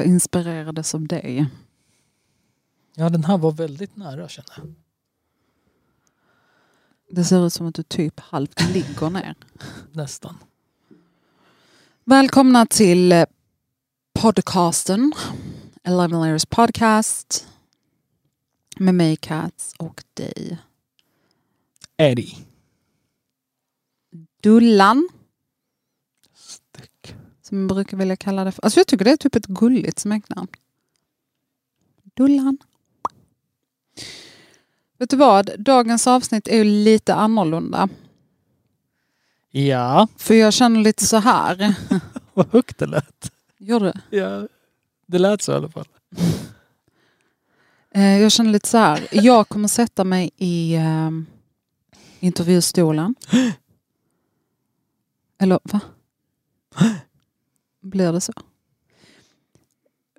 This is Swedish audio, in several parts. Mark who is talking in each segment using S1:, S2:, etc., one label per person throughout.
S1: Jag inspirerades av dig.
S2: Ja, den här var väldigt nära känner jag.
S1: Det ser ut som att du typ halvt ligger ner.
S2: Nästan.
S1: Välkomna till eh, podcasten. Eleven Layers Podcast. Med mig Cats och dig.
S2: Eddie.
S1: Dullan. Som jag brukar vilja kalla det för. Alltså jag tycker det är typ ett gulligt smeknamn. Dullan. Vet du vad? Dagens avsnitt är ju lite annorlunda.
S2: Ja,
S1: För jag känner lite så här.
S2: vad högt det lät.
S1: Gör det?
S2: Ja, det lät så i alla fall.
S1: Eh, Jag känner lite så här. Jag kommer sätta mig i eh, intervjustolen. Eller va? Blir det så?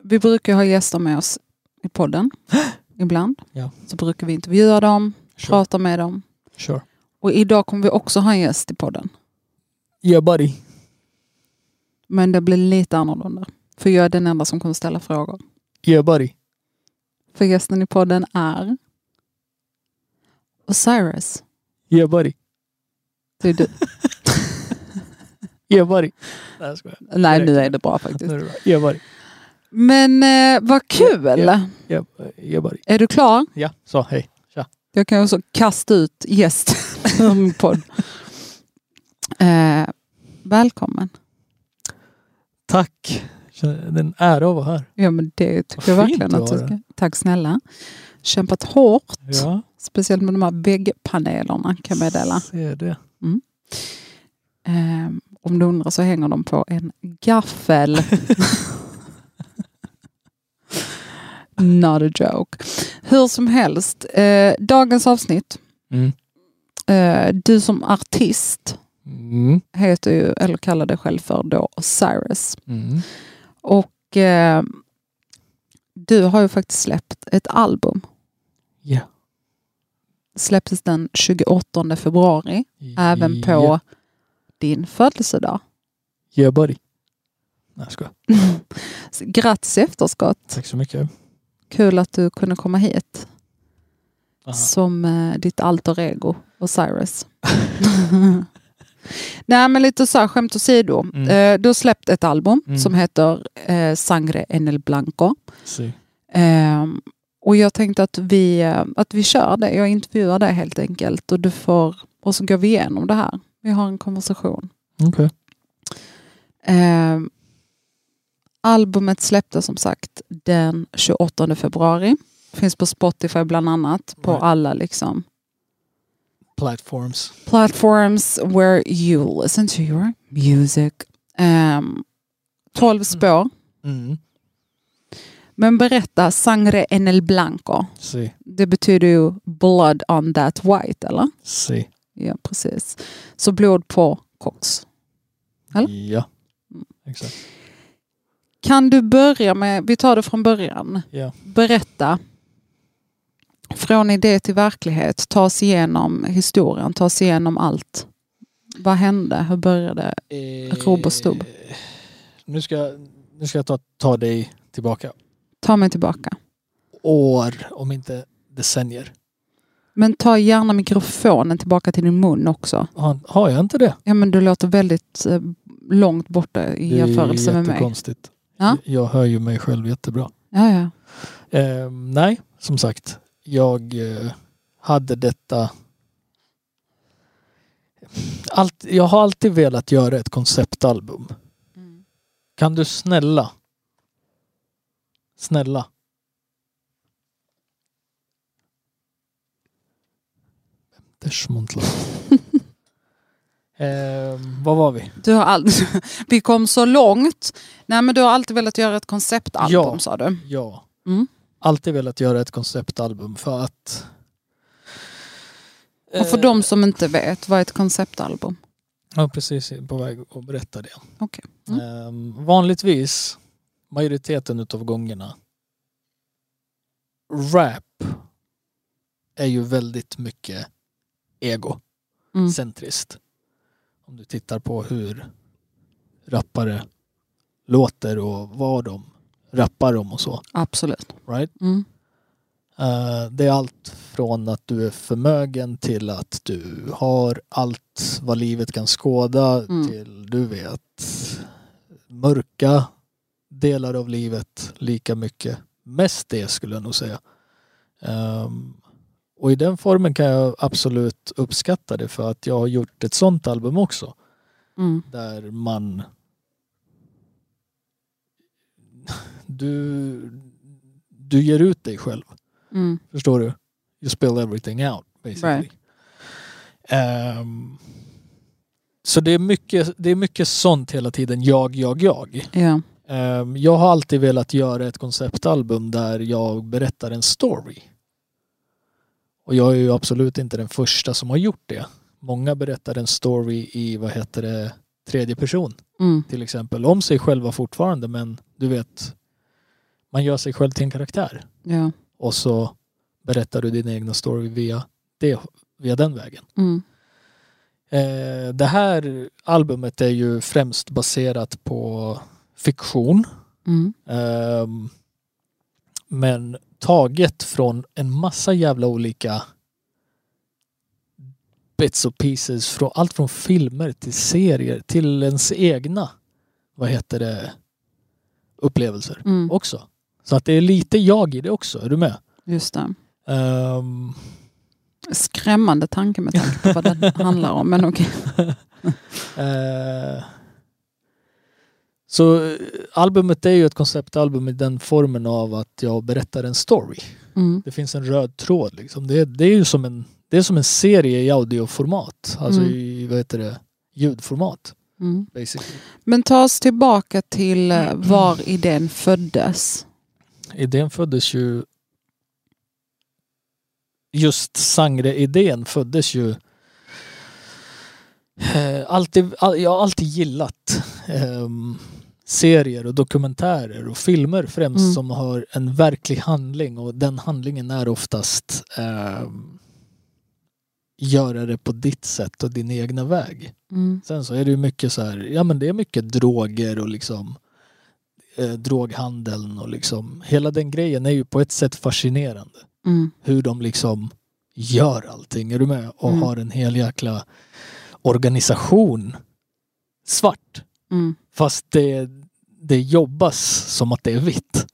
S1: Vi brukar ha gäster med oss i podden. Ibland.
S2: Ja.
S1: Så brukar vi intervjua dem,
S2: Sure.
S1: prata med dem.
S2: sure.
S1: Och idag kommer vi också ha en gäst i podden.
S2: Yeah buddy.
S1: Men det blir lite annorlunda. För jag är den enda som kommer ställa frågor.
S2: Yeah buddy.
S1: För gästen i podden är Osiris.
S2: Yeah buddy.
S1: Det är du.
S2: Buddy. Nej jag skojar.
S1: Nej, nu är det bra faktiskt.
S2: Nu är det bra. Yeah buddy.
S1: Men eh, vad kul!
S2: Ja.
S1: Är du klar?
S2: Ja, så hej. Tja.
S1: Jag kan också kasta ut gäst ur min podd. Eh, välkommen.
S2: Tack. Det är en ära att vara här.
S1: Ja, men det tycker jag verkligen att du ska. Tack snälla. Kämpat hårt.
S2: Ja,
S1: Speciellt med de här väggpanelerna kan jag meddela.
S2: ser det.
S1: Eh, om du undrar så hänger de på en gaffel. Not a joke. Hur som helst, eh, dagens avsnitt.
S2: Mm.
S1: Eh, du som artist
S2: Mm.
S1: heter ju, eller kallar dig själv för då Osiris.
S2: Mm.
S1: Och eh, du har ju faktiskt släppt ett album.
S2: Ja.
S1: Släpptes den 28 februari, även på
S2: Ja.
S1: Din födelsedag.
S2: Buddy. Nej jag skojar.
S1: Grattis i efterskott.
S2: Tack så mycket.
S1: Kul att du kunde komma hit
S2: Aha.
S1: som eh, ditt alter ego Osiris. Nej men lite så här, skämt åsido.
S2: Mm.
S1: Eh, du har släppt ett album
S2: Mm.
S1: som heter eh, Sangre en el Blanco.
S2: Si.
S1: Ehm, och jag tänkte att vi, eh, att vi kör det. Jag intervjuar dig helt enkelt och du får, och så går vi igenom det här. Vi har en konversation.
S2: Okej.
S1: Ehm, albumet släpptes som sagt den 28 februari. Finns på Spotify bland annat. På
S2: Right.
S1: alla liksom
S2: Platforms.
S1: platforms where you listen to your music. Um, 12 spår.
S2: Mm.
S1: Men berätta, Sangre en el Blanco.
S2: Si.
S1: Det betyder ju blood on that white, eller?
S2: Si.
S1: Ja, precis. Så blod på koks. Eller?
S2: Ja.
S1: Mm.
S2: Exakt.
S1: Kan du börja med, vi tar det från början.
S2: Ja.
S1: Berätta. Från idé till verklighet. Ta oss igenom historien. Ta oss igenom allt. Vad hände? Hur började? Rob och stubb.
S2: Eh, Nu ska, nu ska jag ta, ta dig tillbaka.
S1: Ta mig tillbaka.
S2: År, om inte decennier.
S1: Men ta gärna mikrofonen tillbaka till din mun också.
S2: Har, har jag inte det?
S1: Ja, men du låter väldigt eh, långt borta i
S2: Det är
S1: jämförelse med mig.
S2: jättekonstigt.
S1: Ja.
S2: Jag hör ju mig själv jättebra.
S1: Ja, ja.
S2: Eh, nej, som sagt. Jag eh, hade detta... Allt, jag har alltid velat göra ett konceptalbum. Kan du snälla? Snälla. Dersmontla. eh, vad var vi?
S1: Du har all... Vi kom så långt. Nej, men du har alltid velat göra ett konceptalbum
S2: Ja.
S1: sa du.
S2: Ja.
S1: Mm.
S2: Alltid velat göra ett konceptalbum för att...
S1: Och för
S2: Eh,
S1: de som inte vet, vad är ett konceptalbum?
S2: Ja, precis. På väg att berätta det.
S1: Okej. Mm.
S2: Ehm, vanligtvis, majoriteten utav gångerna, rap är ju väldigt mycket egocentriskt.
S1: Mm.
S2: Om du tittar på hur rappare låter och vad de rappar om och så.
S1: Absolut.
S2: Right?
S1: Mm.
S2: Eh, det är allt från att du är förmögen till att du har allt vad livet kan skåda
S1: Mm.
S2: till du vet mörka delar av livet lika mycket. Mest det skulle jag nog säga. Ehm, och i den formen kan jag absolut uppskatta det för att jag har gjort ett sånt album också.
S1: Mm.
S2: Där man du, du ger ut dig själv.
S1: Mm.
S2: Förstår du? You spill everything out basically.
S1: Right.
S2: Ehm, så det är, mycket, det är mycket sånt hela tiden. Jag, jag, jag.
S1: Ja.
S2: Ehm, jag har alltid velat göra ett konceptalbum där jag berättar en story. Och jag är ju absolut inte den första som har gjort det. Många berättar en story i, vad heter det, tredje person
S1: Mm.
S2: till exempel. Om sig själva fortfarande men du vet, man gör sig själv till en karaktär.
S1: Ja.
S2: Och så berättar du din egna story via, det, via den vägen.
S1: Mm.
S2: Eh, det här albumet är ju främst baserat på fiktion.
S1: Mm.
S2: Ehm, men taget från en massa jävla olika bits och pieces. Från, allt från filmer till serier till ens egna vad heter det, upplevelser
S1: Mm.
S2: också. Så att det är lite jag i det också. Är du med?
S1: Just det.
S2: Ehm,
S1: Skrämmande tanke med tanke på vad det handlar om. Men okej.
S2: Eh, så eh, albumet är ju ett konceptalbum i den formen av att jag berättar en story.
S1: Mm.
S2: Det finns en röd tråd liksom. Det, är- det är ju som en, det är som en serie i audioformat. Alltså
S1: Mm.
S2: i vad heter det, ljudformat.
S1: Mm.
S2: Basically.
S1: Men ta oss tillbaka till eh, var idén föddes.
S2: Idén föddes ju just Sangre-idén föddes ju eh, alltid, all, jag har alltid gillat ehm, serier och dokumentärer och filmer främst
S1: Mm.
S2: som har en verklig handling och den handlingen är oftast ehm, göra det på ditt sätt och din egna väg.
S1: Mm.
S2: Sen så är det ju mycket så här, ja men det är mycket droger och liksom eh, droghandeln och liksom hela den grejen är ju på ett sätt fascinerande.
S1: Mm.
S2: Hur de liksom gör allting, är du med? Och
S1: Mm.
S2: har en hel jäkla organisation svart.
S1: Mm.
S2: Fast det, det jobbas som att det är vitt.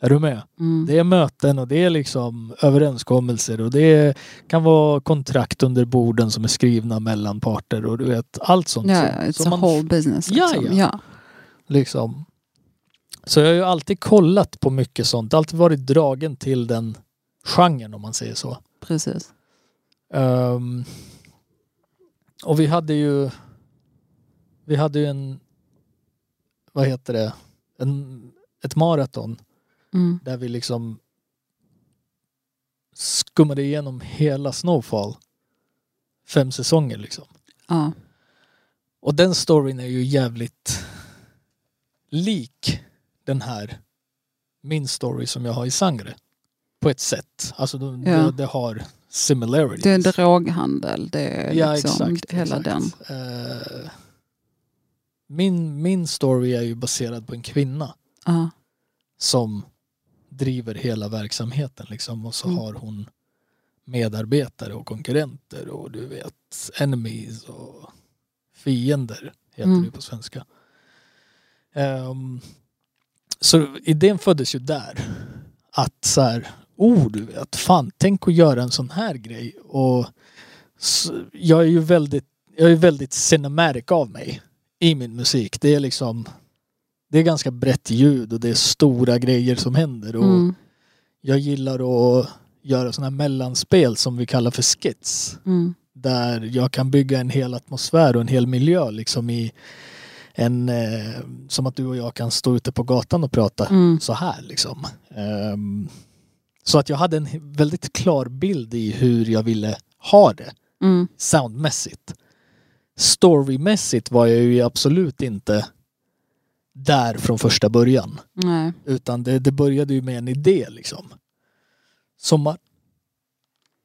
S2: Är du med?
S1: Mm.
S2: Det är möten och det är liksom överenskommelser och det kan vara kontrakt under borden som är skrivna mellan parter och du vet allt sånt.
S1: Ja,
S2: som-
S1: it's
S2: som
S1: a
S2: man
S1: whole business.
S2: Ja,
S1: Liksom.
S2: ja.
S1: ja.
S2: liksom. Så jag har ju alltid kollat på mycket sånt. Alltid varit dragen till den genren om man säger så.
S1: Precis.
S2: Ehm, och vi hade ju vi hade ju en vad heter det en, ett maraton
S1: Mm.
S2: där vi liksom skummade igenom hela Snowfall fem säsonger liksom.
S1: Ja.
S2: Och den storyn är ju jävligt lik den här min story som jag har i Sangre. På ett sätt. Alltså de,
S1: Ja.
S2: det, det har similarities.
S1: Det är droghandel. Det är
S2: Ja,
S1: liksom
S2: exakt.
S1: hela
S2: exakt.
S1: den.
S2: Eh, min, min story är ju baserad på en kvinna
S1: Ja.
S2: som driver hela verksamheten liksom och så
S1: Mm.
S2: har hon medarbetare och konkurrenter och du vet enemies och fiender heter
S1: Mm.
S2: det på svenska. Ehm, så idén föddes ju där. Att så här, oh du vet, fan tänk att göra en sån här grej. Och s- jag är ju väldigt, jag är väldigt cinematic av mig i min musik. Det är liksom, det är ganska brett ljud och det är stora grejer som händer. Och
S1: Mm.
S2: jag gillar att göra sådana här mellanspel som vi kallar för skits.
S1: Mm.
S2: Där jag kan bygga en hel atmosfär och en hel miljö liksom i en, eh, som att du och jag kan stå ute på gatan och prata
S1: Mm.
S2: så här liksom. Ehm, så att jag hade en väldigt klar bild i hur jag ville ha det
S1: Mm.
S2: soundmässigt. Storymässigt var jag ju absolut inte där från första början.
S1: Nej.
S2: Utan det, det började ju med en idé liksom. Som man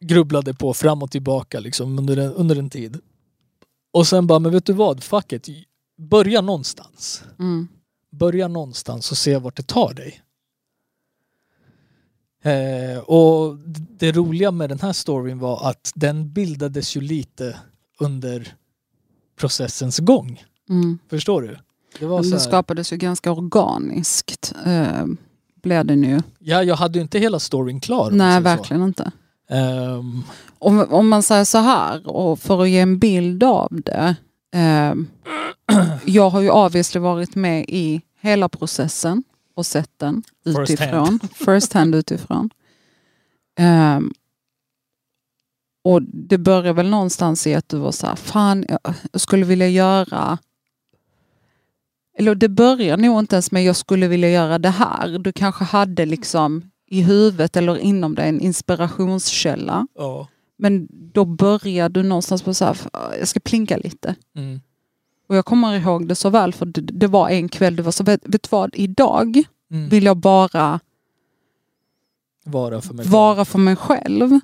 S2: grubblade på fram och tillbaka liksom under en, under en tid. Och sen bara, men vet du vad, fuck it. Börja någonstans.
S1: Mm.
S2: börja någonstans och se vart det tar dig. Eh, och det roliga med den här storyn var att den bildades ju lite under processens gång.
S1: Mm.
S2: Förstår du? Det var
S1: det skapades ju ganska organiskt. Eh, blev det nu.
S2: ja, jag hade ju inte hela storyn klar.
S1: Nej,
S2: säger så.
S1: verkligen inte.
S2: Ehm,
S1: Om, om man säger så här, och för att ge en bild av det. Eh, jag har ju obviously varit med i hela processen och sett den
S2: First
S1: utifrån. First hand utifrån. Eh, och det börjar väl någonstans i att du var så här, fan jag skulle vilja göra eller det börjar nog inte ens med jag skulle vilja göra det här. Du kanske hade liksom i huvudet eller inom dig en inspirationskälla.
S2: ja.
S1: Men då började du någonstans på så här, jag ska plinka lite.
S2: Mm.
S1: Och jag kommer ihåg det så väl för det, det var en kväll, du var så, vet, vet vad, idag
S2: Mm.
S1: vill jag bara
S2: Vara för mig
S1: vara för mig själv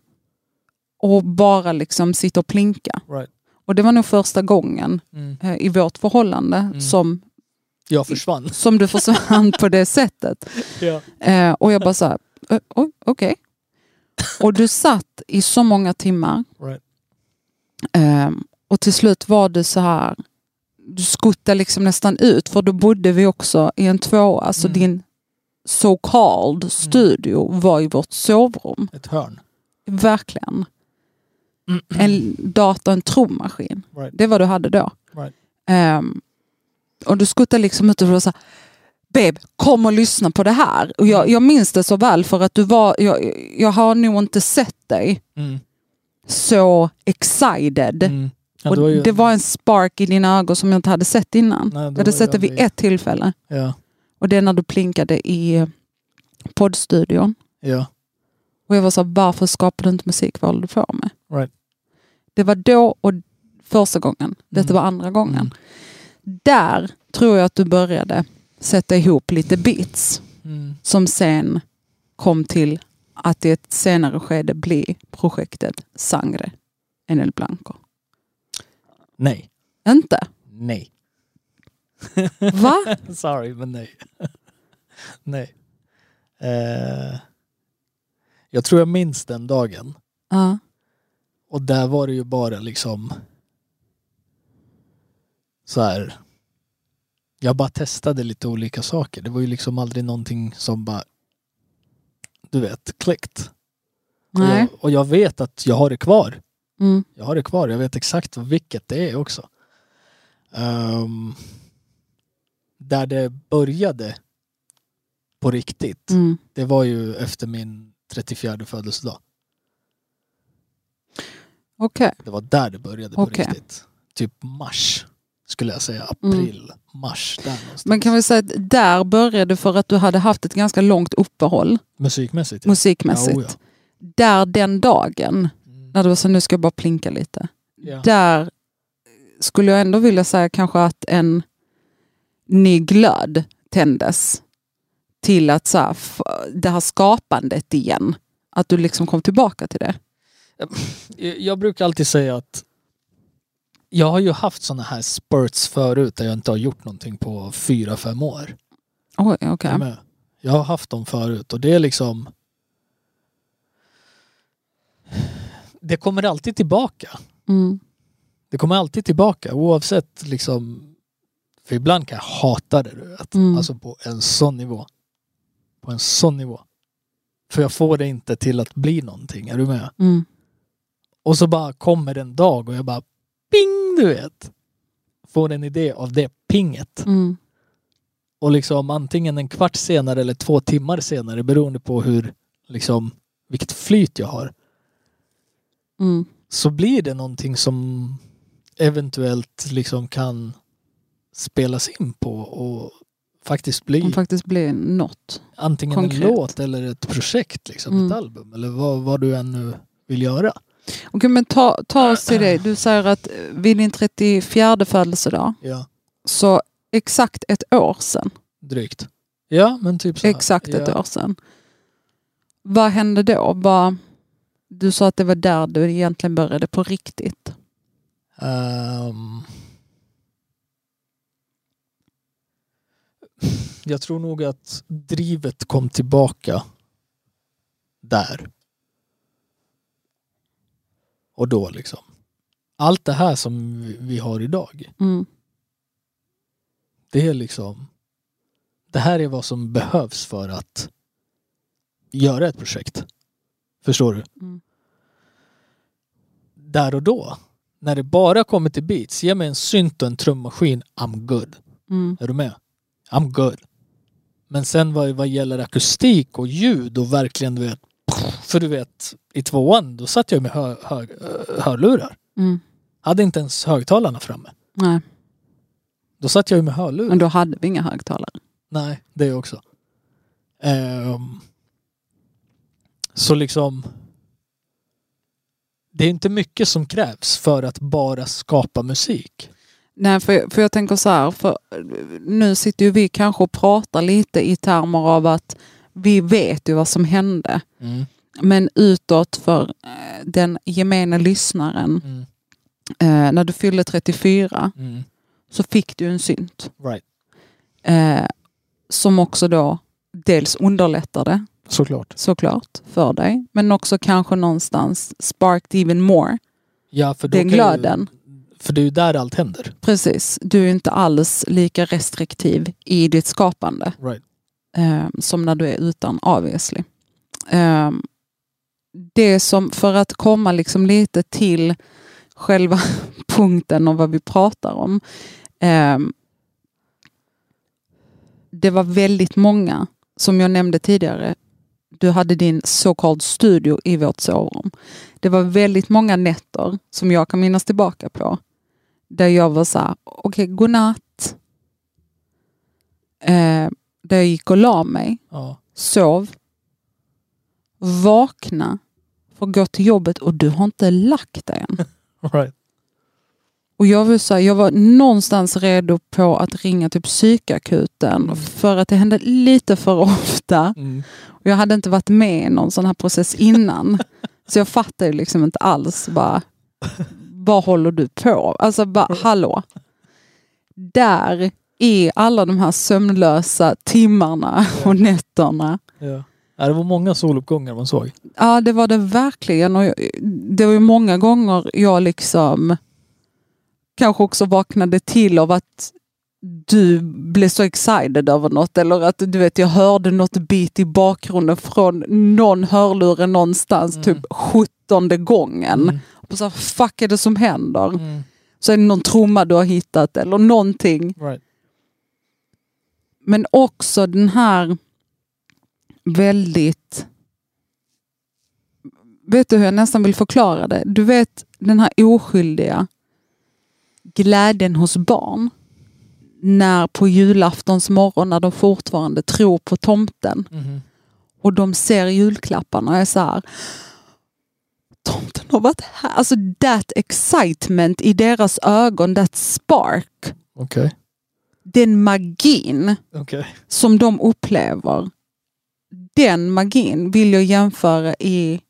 S1: och bara liksom sitta och plinka.
S2: Right.
S1: Och det var nog första gången
S2: Mm.
S1: eh, i vårt förhållande
S2: Mm.
S1: som,
S2: Jag försvann.
S1: som du försvann på det sättet.
S2: Ja.
S1: Eh, och jag bara så här, "Ö, oj, okej. Och du satt i så många timmar.
S2: Right.
S1: Eh, och till slut var det så här, du skuttade liksom nästan ut för då bodde vi också i en tvåa. Alltså
S2: Mm.
S1: din so called studio var i vårt sovrum.
S2: Ett hörn.
S1: Verkligen. En dator, en trummaskin.
S2: Right.
S1: Det var du hade då.
S2: Right.
S1: Ehm, och du skuttade liksom ut och var så här, Babe, kom och lyssna på det här. Och jag, jag minns det så väl för att du var, jag, jag har nog inte sett dig
S2: Mm.
S1: så excited.
S2: Mm. Ja,
S1: och
S2: det var ju-
S1: det var en spark i dina ögon som jag inte hade sett innan.
S2: Nej, det
S1: jag hade sett det vid ett tillfälle.
S2: Ja.
S1: Och det är när du plinkade i poddstudion.
S2: Ja.
S1: Och jag var så här, varför skapar du inte musik? Vad håller du på med?
S2: Right.
S1: Det var då och första gången. Detta
S2: Mm.
S1: var andra gången.
S2: Mm.
S1: Där tror jag att du började sätta ihop lite bits
S2: Mm.
S1: som sen kom till att i ett senare skede bli projektet Sangre en el Blanco.
S2: Nej.
S1: Inte?
S2: Nej.
S1: Va?
S2: Sorry, men nej. nej. Eh, jag tror jag minns den dagen.
S1: Ja.
S2: Och där var det ju bara liksom så här. Jag bara testade lite olika saker. Det var ju liksom aldrig någonting som bara du vet, klickt. Och jag, och jag vet att jag har det kvar.
S1: Mm.
S2: Jag har det kvar. Jag vet exakt vilket det är också. Ehm, där det började på riktigt,
S1: Mm.
S2: det var ju efter min 34 födelsedag.
S1: Okej.
S2: Det var där det började på
S1: Okej.
S2: riktigt. Typ mars skulle jag säga. April, mars. Där någonstans.
S1: Men kan vi säga att där började för att du hade haft ett ganska långt uppehåll
S2: Musikmässigt. ja.
S1: musikmässigt.
S2: Ja, oh ja.
S1: Där den dagen,
S2: Mm.
S1: när det var så nu ska jag bara plinka lite.
S2: Ja.
S1: Där skulle jag ändå vilja säga kanske att en ny glöd tändes till att så här, det här skapandet igen. Att du liksom kom tillbaka till det.
S2: Jag brukar alltid säga att jag har ju haft sådana här spurts förut där jag inte har gjort någonting på fyra, fem år.
S1: Oj, okej.
S2: Med? Jag har haft dem förut och det är liksom Det kommer alltid tillbaka.
S1: Mm.
S2: Det kommer alltid tillbaka oavsett liksom För ibland kan jag hata det du vet.
S1: Mm.
S2: Alltså på en sån nivå. På en sån nivå. För jag får det inte till att bli någonting, är du med?
S1: Mm.
S2: Och så bara kommer en dag och jag bara ping du vet. Får en idé av det pinget.
S1: Mm.
S2: Och liksom antingen en kvart senare eller två timmar senare beroende på hur liksom vilket flyt jag har.
S1: Mm.
S2: Så blir det någonting som eventuellt liksom kan spelas in på och faktiskt bli
S1: faktiskt blir något.
S2: antingen
S1: konkret.
S2: en låt eller ett projekt, liksom,
S1: Mm.
S2: ett album eller vad, vad du än nu vill göra.
S1: Okej, men ta, ta oss till det. Du säger att vid din 34 födelsedag,
S2: Ja,
S1: så exakt ett år sedan,
S2: drygt. Ja, men typ så. här.
S1: exakt ett
S2: ja.
S1: år sedan. Vad hände då? Vad, du sa att det var där du egentligen började på riktigt.
S2: Ehm. Jag tror nog att drivet kom tillbaka där. Och då liksom. Allt det här som vi- har idag.
S1: Mm.
S2: Det är liksom. Det här är vad som behövs för att göra ett projekt. Förstår du?
S1: Mm.
S2: Där och då. När det bara kommer till beats. Ge mig en synt och en trummaskin. I'm good.
S1: Mm.
S2: Är du med? I'm good. Men sen vad, vad gäller akustik och ljud och verkligen du vet. För du vet i tvåan då satt jag med hör, hör, hörlurar.
S1: Mm.
S2: Hade inte ens högtalarna framme.
S1: Nej,
S2: Då satt jag ju med hörlurar.
S1: men då hade vi inga högtalare.
S2: Nej, det också. Ehm, så liksom. Det är inte mycket som krävs för att bara skapa musik.
S1: Nej, för, för jag tänker så här, för nu sitter ju vi kanske och pratar lite i termer av att vi vet ju vad som hände. Men utåt för eh, den gemene lyssnaren,
S2: Mm.
S1: eh, när du fyllde 34
S2: Mm.
S1: så fick du en synt.
S2: Right.
S1: Eh, som också då dels underlättade
S2: Såklart.
S1: såklart för dig, men också kanske någonstans sparked even more.
S2: Ja, för då
S1: Den glöden.
S2: För det är ju där allt händer.
S1: Precis, du är inte alls lika restriktiv i ditt skapande.
S2: Right.
S1: eh, som när du är utan obviously. Eh, det som, för att komma liksom lite till själva punkten och vad vi pratar om. Eh, det var väldigt många, som jag nämnde tidigare, du hade din så called studio i vårt sovrum. Det var väldigt många nätter som jag kan minnas tillbaka på. Där jag var så här, okej godnatt. Eh, där jag gick och la mig,
S2: Ja.
S1: sov, vakna, får gå till jobbet och du har inte lagt dig än.
S2: Right.
S1: Och jag, vill säga, jag var någonstans redo på att ringa till psykakuten
S2: Mm.
S1: för att det hände lite för ofta.
S2: Mm.
S1: Och jag hade inte varit med i någon sån här process innan. Så jag fattar ju liksom inte alls bara, vad håller du på? Alltså bara, hallå. Där i alla de här sömnlösa timmarna och nätterna.
S2: Ja. Ja, det var många soluppgångar man såg.
S1: Ja, det var det verkligen. Och jag, det var ju många gånger jag liksom kanske också vaknade till av att du blev så excited över något eller att du vet jag hörde något bit i bakgrunden från någon hörlure någonstans
S2: Mm.
S1: typ sjuttonde gången.
S2: Mm.
S1: Och så här, fuck är det som händer?
S2: Mm.
S1: Så är det någon trumma du har hittat eller någonting.
S2: Right.
S1: Men också den här väldigt... Vet du hur jag nästan vill förklara det? Du vet den här oskyldiga glädjen hos barn. När på julaftons morgon när de fortfarande tror på tomten
S2: Mhm.
S1: och de ser julklapparna och är så här. Tomten har varit här. Alltså that excitement i deras ögon, that spark.
S2: Okej.
S1: Den magin
S2: Okej.
S1: som de upplever, den magin vill jag jämföra i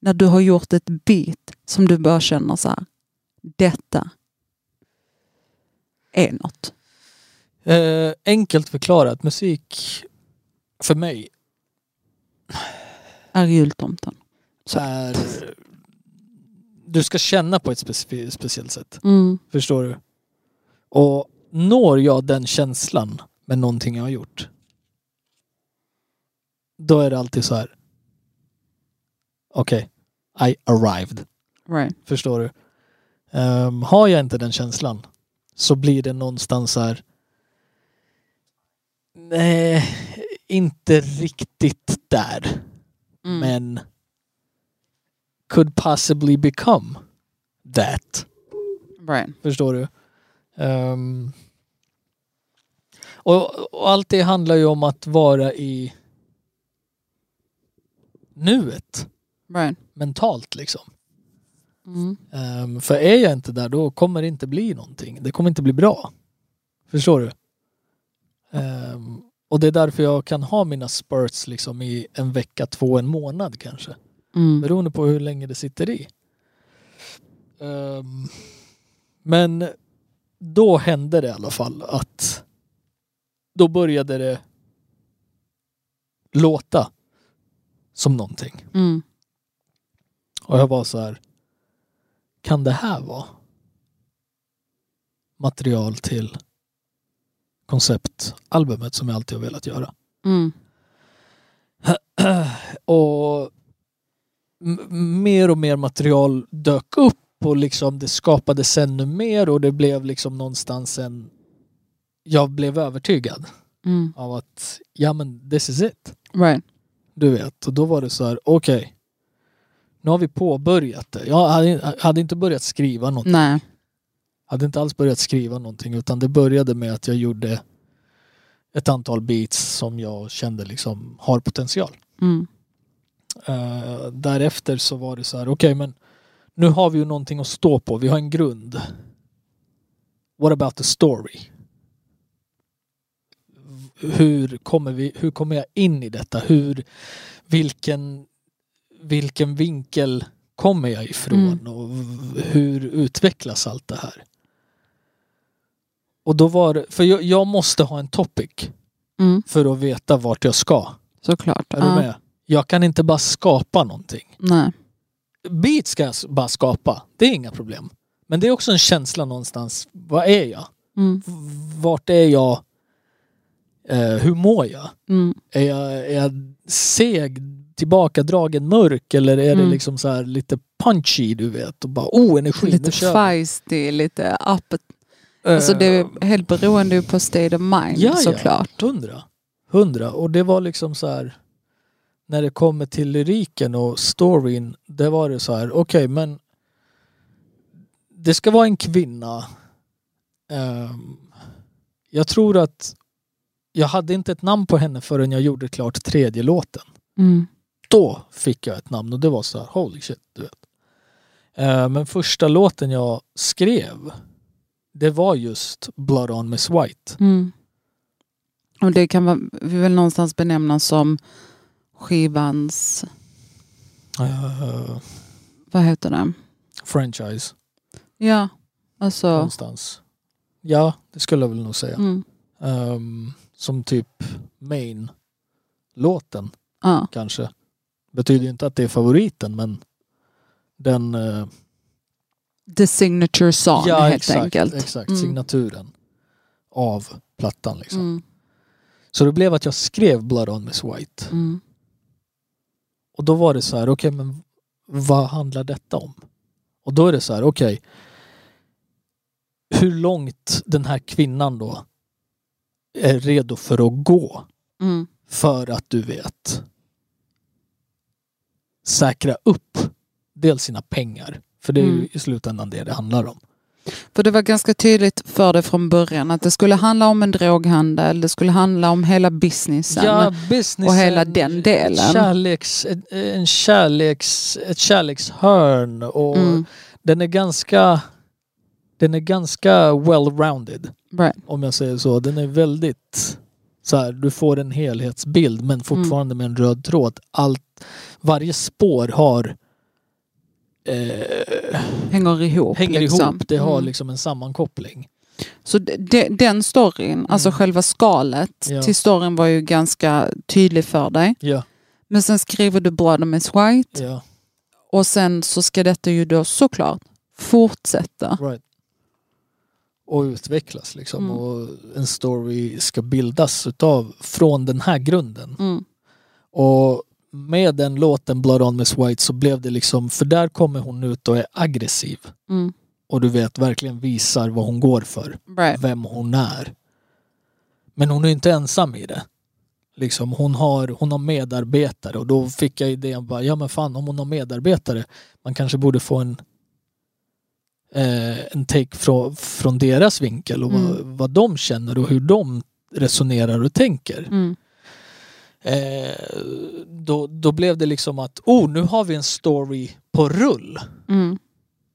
S1: när du har gjort ett beat som du börjar känna så här, detta är något.
S2: Eh, enkelt förklarat, musik för mig
S1: Är jultomten. Så.
S2: är... Du ska känna på ett speci- speciellt sätt.
S1: Mm,
S2: Förstår du? Och når jag den känslan med någonting jag har gjort. Då är det alltid så här. Okej, I arrived.
S1: right.
S2: Förstår du? Ehm, har jag inte den känslan så blir det någonstans så här. Nej, inte riktigt där.
S1: Mm.
S2: Men could possibly become that.
S1: right.
S2: Förstår du? Ehm, och, och allt det handlar ju om att vara i nuet
S1: right.
S2: mentalt liksom.
S1: Mm.
S2: Ehm, för är jag inte där då kommer det inte bli någonting. Det kommer inte bli bra. Förstår du? Ehm, och det är därför jag kan ha mina spurts liksom i en vecka, två, en månad kanske.
S1: Mm.
S2: Beroende på hur länge det sitter i. Ehm, men då hände det i alla fall att då började det låta som någonting.
S1: Mm.
S2: Och jag var så här. Kan det här vara material till konceptalbumet som jag alltid har velat göra?
S1: Mm.
S2: och mer och mer material dök upp och liksom det skapades ännu mer och det blev liksom någonstans en... Jag blev övertygad
S1: Mm.
S2: av att ja men this is it.
S1: Right.
S2: Du vet. Och då var det så här, okej. nu har vi påbörjat det. Jag hade, hade inte börjat skriva någonting.
S1: Nej.
S2: hade inte alls börjat skriva någonting utan det började med att jag gjorde ett antal beats som jag kände liksom har potential.
S1: Mm.
S2: Eh, därefter så var det så här, okej men nu har vi ju någonting att stå på. Vi har en grund. What about the story? Hur kommer, vi, hur kommer jag in i detta? Hur, vilken, vilken vinkel kommer jag ifrån? Och v- hur utvecklas allt det här? Och då var det, för jag, jag måste ha en topic
S1: Mm.
S2: för att veta vart jag ska.
S1: Såklart.
S2: Är du med? Jag kan inte bara skapa någonting.
S1: Nej.
S2: Beat ska jag bara skapa. Det är inga problem. Men det är också en känsla någonstans. Vad är jag?
S1: Mm.
S2: Vart är jag? Eh, hur mår jag?
S1: Mm.
S2: Är jag, är jag seg, tillbakadragen, mörk eller är det
S1: Mm.
S2: liksom så här lite punchy du vet? Och bara oh energi,
S1: Lite feisty, lite up. Alltså
S2: Eh,
S1: det är helt beroende på state of mind
S2: Ja, ja.
S1: såklart.
S2: Hundra. Hundra. Och det var liksom så här. När det kommer till lyriken och storyn. Det var det så här. Okej men. Det ska vara en kvinna. Ehm, jag tror att. Jag hade inte ett namn på henne förrän jag gjorde klart tredje låten.
S1: Mm.
S2: Då fick jag ett namn och det var så här. Holy shit. Du vet. Eh, men första låten jag skrev. Det var just Blood on Miss White.
S1: Mm. Och det kan vi väl någonstans benämna som skivans,
S2: Eh,
S1: vad heter det?
S2: franchise
S1: Ja, alltså.
S2: någonstans. Ja, det skulle jag väl nog säga.
S1: Mm.
S2: Ehm, som typ main-låten
S1: Ja.
S2: kanske. Betyder inte att det är favoriten men den... eh,
S1: The signature song
S2: ja,
S1: helt
S2: exakt,
S1: enkelt.
S2: exakt.
S1: Mm.
S2: Signaturen av plattan liksom.
S1: Mm.
S2: Så det blev att jag skrev Blood on Miss White.
S1: Mm.
S2: Och då var det så här, okej men vad handlar detta om? Och då är det så här, okej. hur långt den här kvinnan då är redo för att gå
S1: Mm.
S2: för att du vet säkra upp dels sina pengar. För det är ju
S1: Mm.
S2: i slutändan det det handlar om.
S1: För det var ganska tydligt för dig från början att det skulle handla om en droghandel, det skulle handla om hela businessen.
S2: business
S1: och hela den delen.
S2: Kärleks, en kärleks, ett kärlekshörn och
S1: Mm.
S2: den är ganska den är ganska well-rounded
S1: Right.
S2: om jag säger så. Den är väldigt så här, du får en helhetsbild men fortfarande med en röd tråd. Allt, varje spår har eh,
S1: Hänger ihop.
S2: hänger
S1: liksom.
S2: ihop. Det har
S1: Mm.
S2: liksom en sammankoppling.
S1: Så de, de, den storyn, alltså själva skalet
S2: Mm. Ja.
S1: till storyn var ju ganska tydlig för dig.
S2: Ja,
S1: Men sen skriver du Blood on Miss White
S2: ja,
S1: och sen så ska detta ju då såklart fortsätta.
S2: right. Och utvecklas liksom.
S1: Mm.
S2: Och en story ska bildas utav, från den här grunden.
S1: Mm.
S2: Och med den låten Blood on Miss White så blev det liksom, för där kommer hon ut och är aggressiv.
S1: Mm.
S2: Och du vet, verkligen visar vad hon går för.
S1: Right.
S2: Vem hon är. Men hon är inte ensam i det. Liksom, hon, har, hon har medarbetare och då fick jag idén bara, ja men fan om hon har medarbetare, man kanske borde få en eh, en take från, från deras vinkel och vad,
S1: Mm.
S2: vad de känner och hur de resonerar och tänker.
S1: Mm.
S2: Eh, då, då blev det liksom att, oh nu har vi en story på rull.
S1: Mm.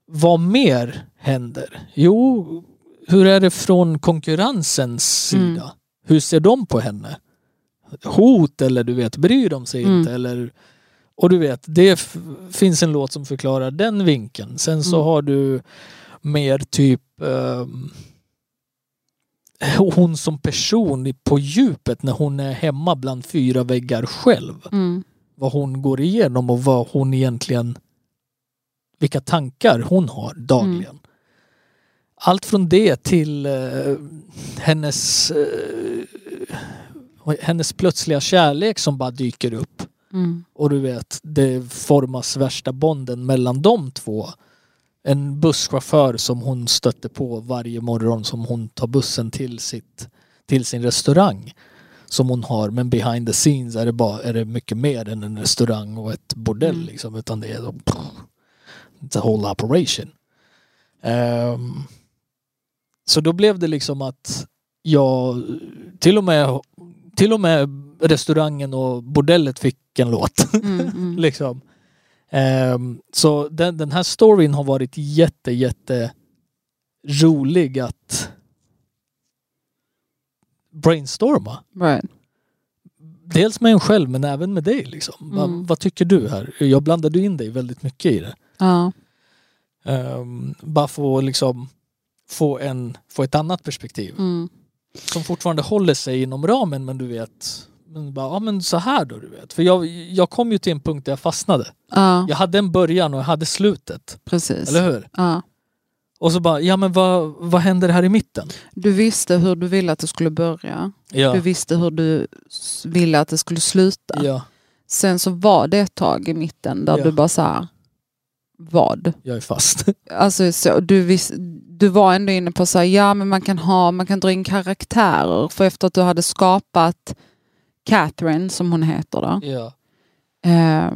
S2: Vad mer händer? Jo, hur är det från konkurrensens sida?
S1: Mm.
S2: Hur ser de på henne? Hot eller du vet, bryr de sig
S1: Mm.
S2: inte? Eller, och du vet, det finns en låt som förklarar den vinkeln. Sen så
S1: Mm.
S2: har du mer typ ehm, hon som person på djupet när hon är hemma bland fyra väggar själv.
S1: Mm.
S2: Vad hon går igenom och vad hon egentligen vilka tankar hon har dagligen. Allt från det till eh, hennes eh, hennes plötsliga kärlek som bara dyker upp.
S1: Mm.
S2: Och du vet, det formas värsta bonden mellan de två. En busschaufför som hon stötte på varje morgon som hon tar bussen till, sitt, till sin restaurang. Som hon har, men behind the scenes är det, bara, är det mycket mer än en restaurang och ett bordell
S1: Mm.
S2: liksom. Utan det är it's a whole operation. Ehm, så då blev det liksom att jag till och med till och med restaurangen och bordellet fick en låt.
S1: Mm. Mm.
S2: liksom. Ehm, så den, den här storyn har varit jätte, jätte rolig att brainstorma.
S1: Right.
S2: Dels med en själv men även med dig. Liksom. Va,
S1: Mm.
S2: vad tycker du här? Jag blandade in dig väldigt mycket i det.
S1: Ja.
S2: Ehm, bara för att liksom få, en, få ett annat perspektiv.
S1: Mm.
S2: Som fortfarande håller sig inom ramen men du vet men bara, ja men så här då du vet. För jag, jag kom ju till en punkt där jag fastnade.
S1: Ja,
S2: Jag hade en början och jag hade slutet.
S1: precis.
S2: Eller hur?
S1: Ja.
S2: Och så bara, ja men vad, vad händer här i mitten?
S1: Du visste hur du ville att det skulle börja.
S2: Ja.
S1: Du visste hur du ville att det skulle sluta.
S2: Ja,
S1: Sen så var det ett tag i mitten där
S2: Ja.
S1: du bara så här, vad?
S2: jag är fast.
S1: Alltså, så, du, vis, du var ändå inne på så här, ja men man kan, ha, man kan dra in karaktärer. För efter att du hade skapat Catherine, som hon heter då,
S2: ja.
S1: eh,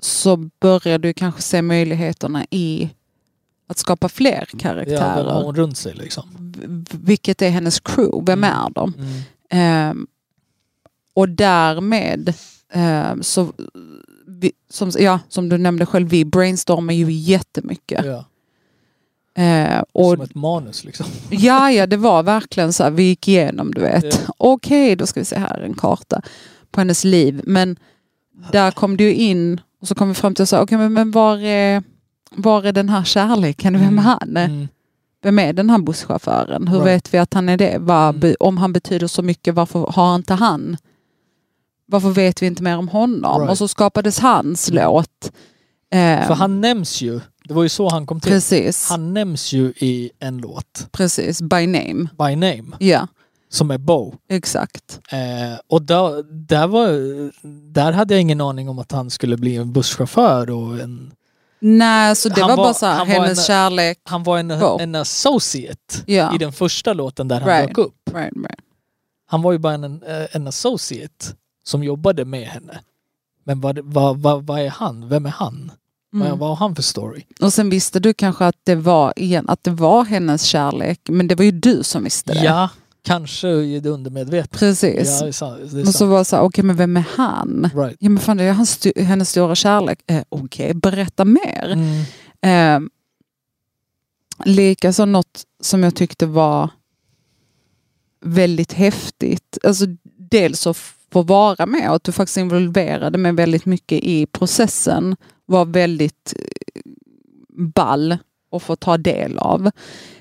S1: så började du kanske se möjligheterna i att skapa fler
S2: Ja, vem
S1: karaktärer.
S2: har hon runt sig liksom?
S1: Vilket är hennes crew? Vem
S2: Mm.
S1: är de?
S2: Mm.
S1: Ehm, och därmed, ehm, så, vi, som, ja, som du nämnde själv, vi brainstormar ju jättemycket.
S2: Ja.
S1: Ehm, och,
S2: Som ett manus liksom.
S1: ja, ja, det var verkligen så här, vi gick igenom, du vet.
S2: Ja.
S1: Okej, då ska vi se här, en karta på hennes liv. Men där kom du in och så kom vi fram till, här, okej, men, men var, är, var är den här kärleken? Vem är
S2: Mm.
S1: han?
S2: Mm.
S1: Vem är den här busschauffören? Hur
S2: Right.
S1: vet vi att han är det? Vad,
S2: Mm.
S1: Om han betyder så mycket, varför har inte han? Varför vet vi inte mer om honom?
S2: Right.
S1: Och så skapades hans låt.
S2: För han nämns ju, det var ju så han kom till.
S1: precis,
S2: Han nämns ju i en låt,
S1: precis, by name.
S2: By Name,
S1: Ja,
S2: som är Bo.
S1: exakt.
S2: Eh, och där, där, var, där hade jag ingen aning om att han skulle bli en busschaufför och en
S1: Nej, så det var,
S2: var-
S1: bara så här, hennes
S2: en-
S1: kärlek.
S2: Han var en,
S1: Bo.
S2: en associate
S1: Ja.
S2: i den första låten där han
S1: Right.
S2: dök upp.
S1: Right, right.
S2: Han var ju bara en, en associate som jobbade med henne. Men vad, vad, vad, vad är han? Vem är han? Vad,
S1: Mm.
S2: vad har han för story?
S1: Och sen visste du kanske att det, var, igen, att det var hennes kärlek, men det var ju du som visste det.
S2: Ja, kanske i det undermedvetna.
S1: Precis.
S2: Ja, det sant. Det
S1: och så var det så här, okej men vem är han?
S2: Right.
S1: Ja men fan det är hans, hennes stora kärlek. Eh, okej, berätta mer.
S2: Mm.
S1: Eh, Likaså något som jag tyckte var väldigt häftigt. Alltså dels att få vara med och att du faktiskt involverade mig väldigt mycket i processen var väldigt eh, ball att få ta del av.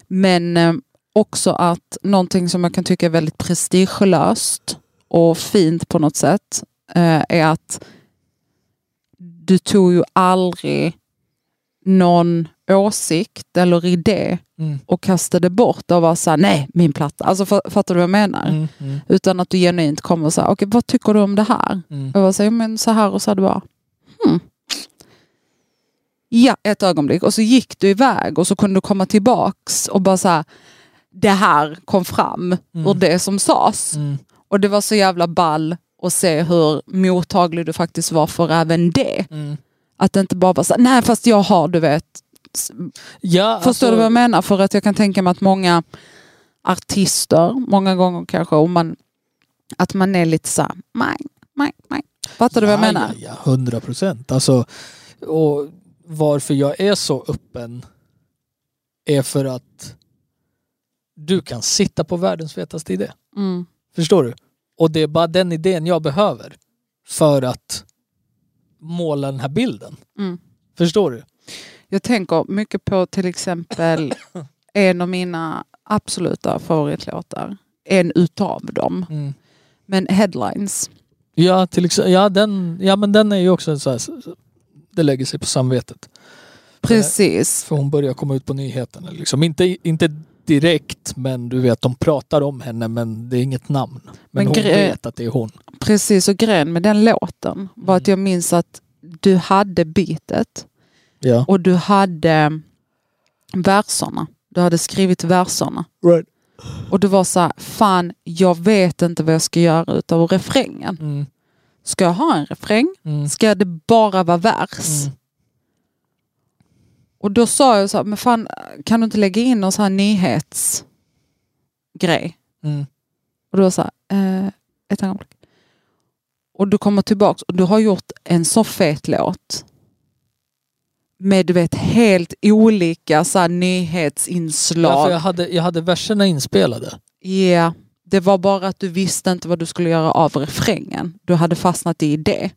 S1: Men eh, också att någonting som jag kan tycka är väldigt prestigelöst och fint på något sätt eh, är att du tog ju aldrig någon åsikt eller idé
S2: Mm.
S1: och kastade bort och var såhär, nej min platta. Alltså fattar du vad jag menar?
S2: Mm. Mm.
S1: Utan att du genuint kommer och säger, okej vad tycker du om det här?
S2: Mm.
S1: Jag var såhär, men så här och så hade bara, hmm. Ja, ett ögonblick. Och så gick du iväg och så kunde du komma tillbaks och bara såhär, det här kom fram
S2: Mm.
S1: ur det som sades.
S2: Mm.
S1: Och det var så jävla ball att se hur mottaglig du faktiskt var för även det.
S2: Mm.
S1: Att det inte bara var så här, nej fast jag har, du vet.
S2: Ja,
S1: Förstår
S2: alltså,
S1: du vad jag menar? För att jag kan tänka mig att många artister, många gånger kanske, om man, att man är lite så här, nej, nej, nej. Fattar du vad jag
S2: ja,
S1: menar?
S2: Ja, ja, hundra procent. Alltså, och varför jag är så öppen är för att du kan sitta på världens fetaste idé.
S1: Mm.
S2: Förstår du? Och det är bara den idén jag behöver för att måla den här bilden.
S1: Mm.
S2: Förstår du?
S1: Jag tänker mycket på till exempel en av mina absoluta favoritlåtar. En utav dem.
S2: Mm.
S1: Men headlines.
S2: Ja, till exempel, ja, den, ja, men den är ju också så här, det lägger sig på samvetet.
S1: Precis.
S2: För hon börjar komma ut på nyheterna. Liksom. Inte, inte direkt, men du vet, de pratar om henne men det är inget namn. Men,
S1: Men
S2: hon vet att det är hon.
S1: Precis, och grejen med den låten var att
S2: Mm.
S1: jag minns att du hade beatet
S2: Ja.
S1: och du hade verserna. Du hade skrivit verserna.
S2: Right.
S1: Och du var så här, fan jag vet inte vad jag ska göra utav refrängen.
S2: Mm.
S1: Ska jag ha en refräng?
S2: Mm.
S1: Ska det bara vara vers?
S2: Mm.
S1: Och då sa jag så här, men fan kan du inte lägga in någon sån här nyhetsgrej?
S2: Mm.
S1: Och du var så här, eh, ett ögonblick. Och du kommer tillbaks och du har gjort en så fet låt. Med du vet helt olika så här,
S2: Ja, för
S1: nyhetsinslag.
S2: jag, hade, jag hade verserna inspelade.
S1: Ja, det var bara att du visste inte vad du skulle göra av refrängen. Du hade fastnat i det.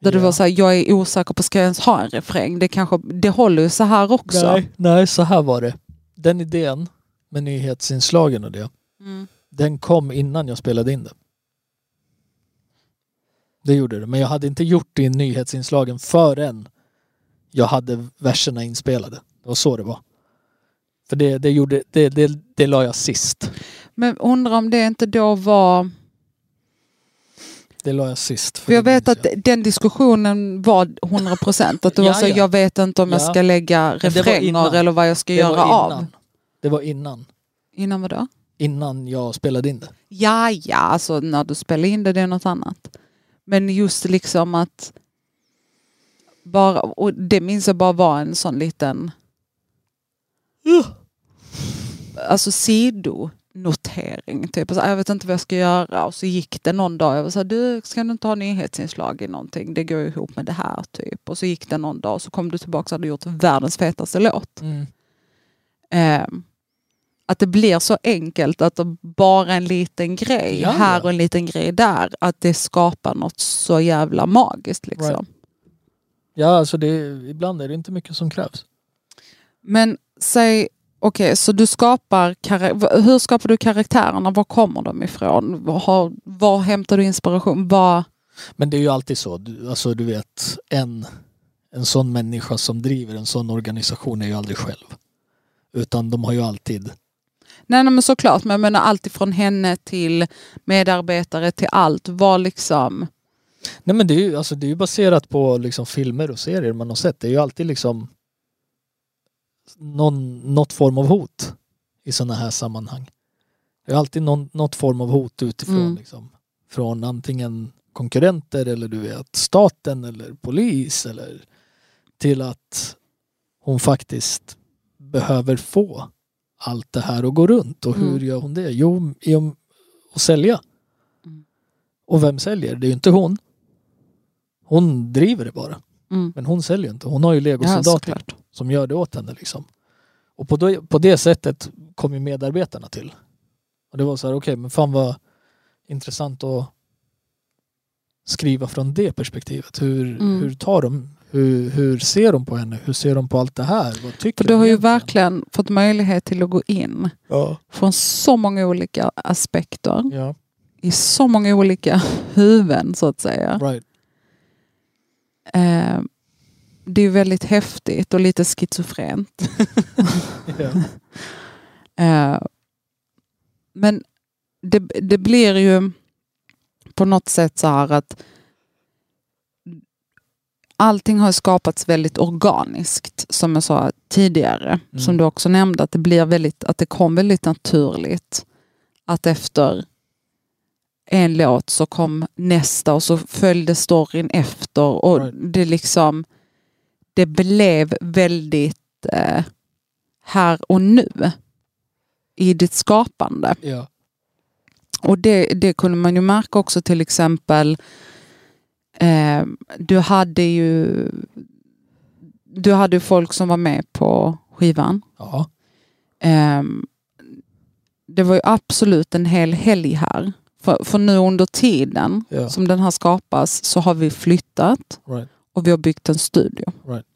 S1: Där du
S2: Ja.
S1: var så här, jag är osäker på, ska jag ens ha en refräng? Det, kanske, det håller ju så här också.
S2: Nej, nej, så här var det. Den idén med nyhetsinslagen och det,
S1: Mm.
S2: den kom innan jag spelade in det. Det gjorde det, men jag hade inte gjort det i nyhetsinslagen förrän jag hade verserna inspelade. Det var så det var. För det, det, gjorde, det, det, det la jag sist.
S1: Men undrar om det inte då var...
S2: Det la jag sist.
S1: För jag vet att den diskussionen var 100 procent. Att du
S2: Ja,
S1: var så,
S2: ja.
S1: jag vet inte om jag
S2: Ja.
S1: ska lägga refränger eller vad jag ska
S2: det
S1: göra av.
S2: Det var innan.
S1: Innan vad då?
S2: Innan jag spelade in det.
S1: Ja, ja, alltså när du spelar in det, det är något annat. Men just liksom att bara, och det minns jag bara var en sån liten alltså sidonotering. Typ. Alltså, jag vet inte vad jag ska göra och så gick det någon dag. Jag var så här, du ska du inte ha nyhetsinslag i någonting? Det går ihop med det här typ. Och så gick det någon dag och så kom du tillbaka och hade gjort världens fetaste låt.
S2: Mm.
S1: Ehm, att det blir så enkelt att bara en liten grej
S2: Ja,
S1: här
S2: ja.
S1: och en liten grej där. Att det skapar något så jävla magiskt. Liksom.
S2: Right. Ja, alltså det, ibland är det inte mycket som krävs.
S1: Men säg, okej, så du skapar, hur skapar du karaktärerna? Var kommer de ifrån? Var, var hämtar du inspiration? Vad,
S2: Men det är ju alltid så. Du, alltså du vet, en, en sån människa som driver en sån organisation är ju aldrig själv. Utan de har ju alltid...
S1: nej, nej men såklart, men jag menar allt ifrån henne till medarbetare till allt. Var liksom,
S2: Nej men det är ju, alltså, det är baserat på liksom, filmer och serier man har sett. Det är ju alltid liksom någon, något form av hot i sådana här sammanhang. Det är alltid någon, något form av hot utifrån.
S1: Mm.
S2: Liksom. Från antingen konkurrenter eller du vet staten eller polis eller till att hon faktiskt behöver få allt det här att gå runt. Och hur
S1: Mm.
S2: gör hon det? Jo, genom att sälja.
S1: Mm.
S2: Och vem säljer? Det är ju inte hon. Hon driver det bara.
S1: mm.
S2: Men hon säljer inte. Hon har ju
S1: ja
S2: legosoldater
S1: såklart.
S2: som gör det åt henne. Liksom. Och på det, på det sättet kom ju medarbetarna till. Och det var så här, okej, men fan vad intressant att skriva från det perspektivet. Hur,
S1: Mm.
S2: hur tar de, hur, hur ser de på henne? Hur ser de på allt det här? Vad tycker
S1: För du har ju verkligen fått möjlighet till att gå in
S2: Ja.
S1: från så många olika aspekter.
S2: ja,
S1: I så många olika huvuden så att säga.
S2: right.
S1: Eh, det är väldigt häftigt och lite schizofrent. Eh, men det, det blir ju på något sätt så här att allting har skapats väldigt organiskt som jag sa tidigare.
S2: Mm.
S1: Som du också nämnde att det, blir väldigt, att det kom väldigt naturligt att efter en låt så kom nästa och så följde storyn efter och
S2: Right.
S1: det liksom det blev väldigt eh, här och nu i ditt skapande.
S2: ja.
S1: Och det, det kunde man ju märka också till exempel eh, du hade ju du hade folk som var med på skivan.
S2: ja.
S1: Eh, det var ju absolut en hel helg här. För, för nu under tiden
S2: Ja.
S1: som den här skapas så har vi flyttat
S2: Right.
S1: och vi har byggt en studio.
S2: Right.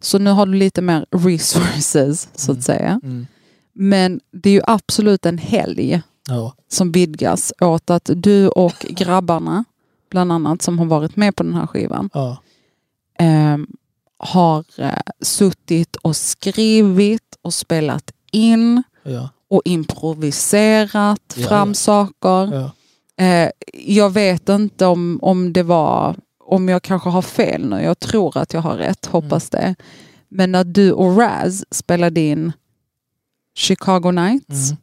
S1: Så nu har du lite mer resources så
S2: Mm.
S1: att säga.
S2: Mm.
S1: Men det är ju absolut en helg
S2: Ja.
S1: som vidgas åt att du och grabbarna, bland annat, som har varit med på den här skivan,
S2: Ja.
S1: eh, har eh, suttit och skrivit och spelat in
S2: Ja.
S1: Och improviserat
S2: Ja,
S1: fram saker. Eh, jag vet inte om, om det var, om jag kanske har fel nu. Jag tror att jag har rätt, hoppas det. Men när du och Raz spelade in Chicago Nights,
S2: Mm.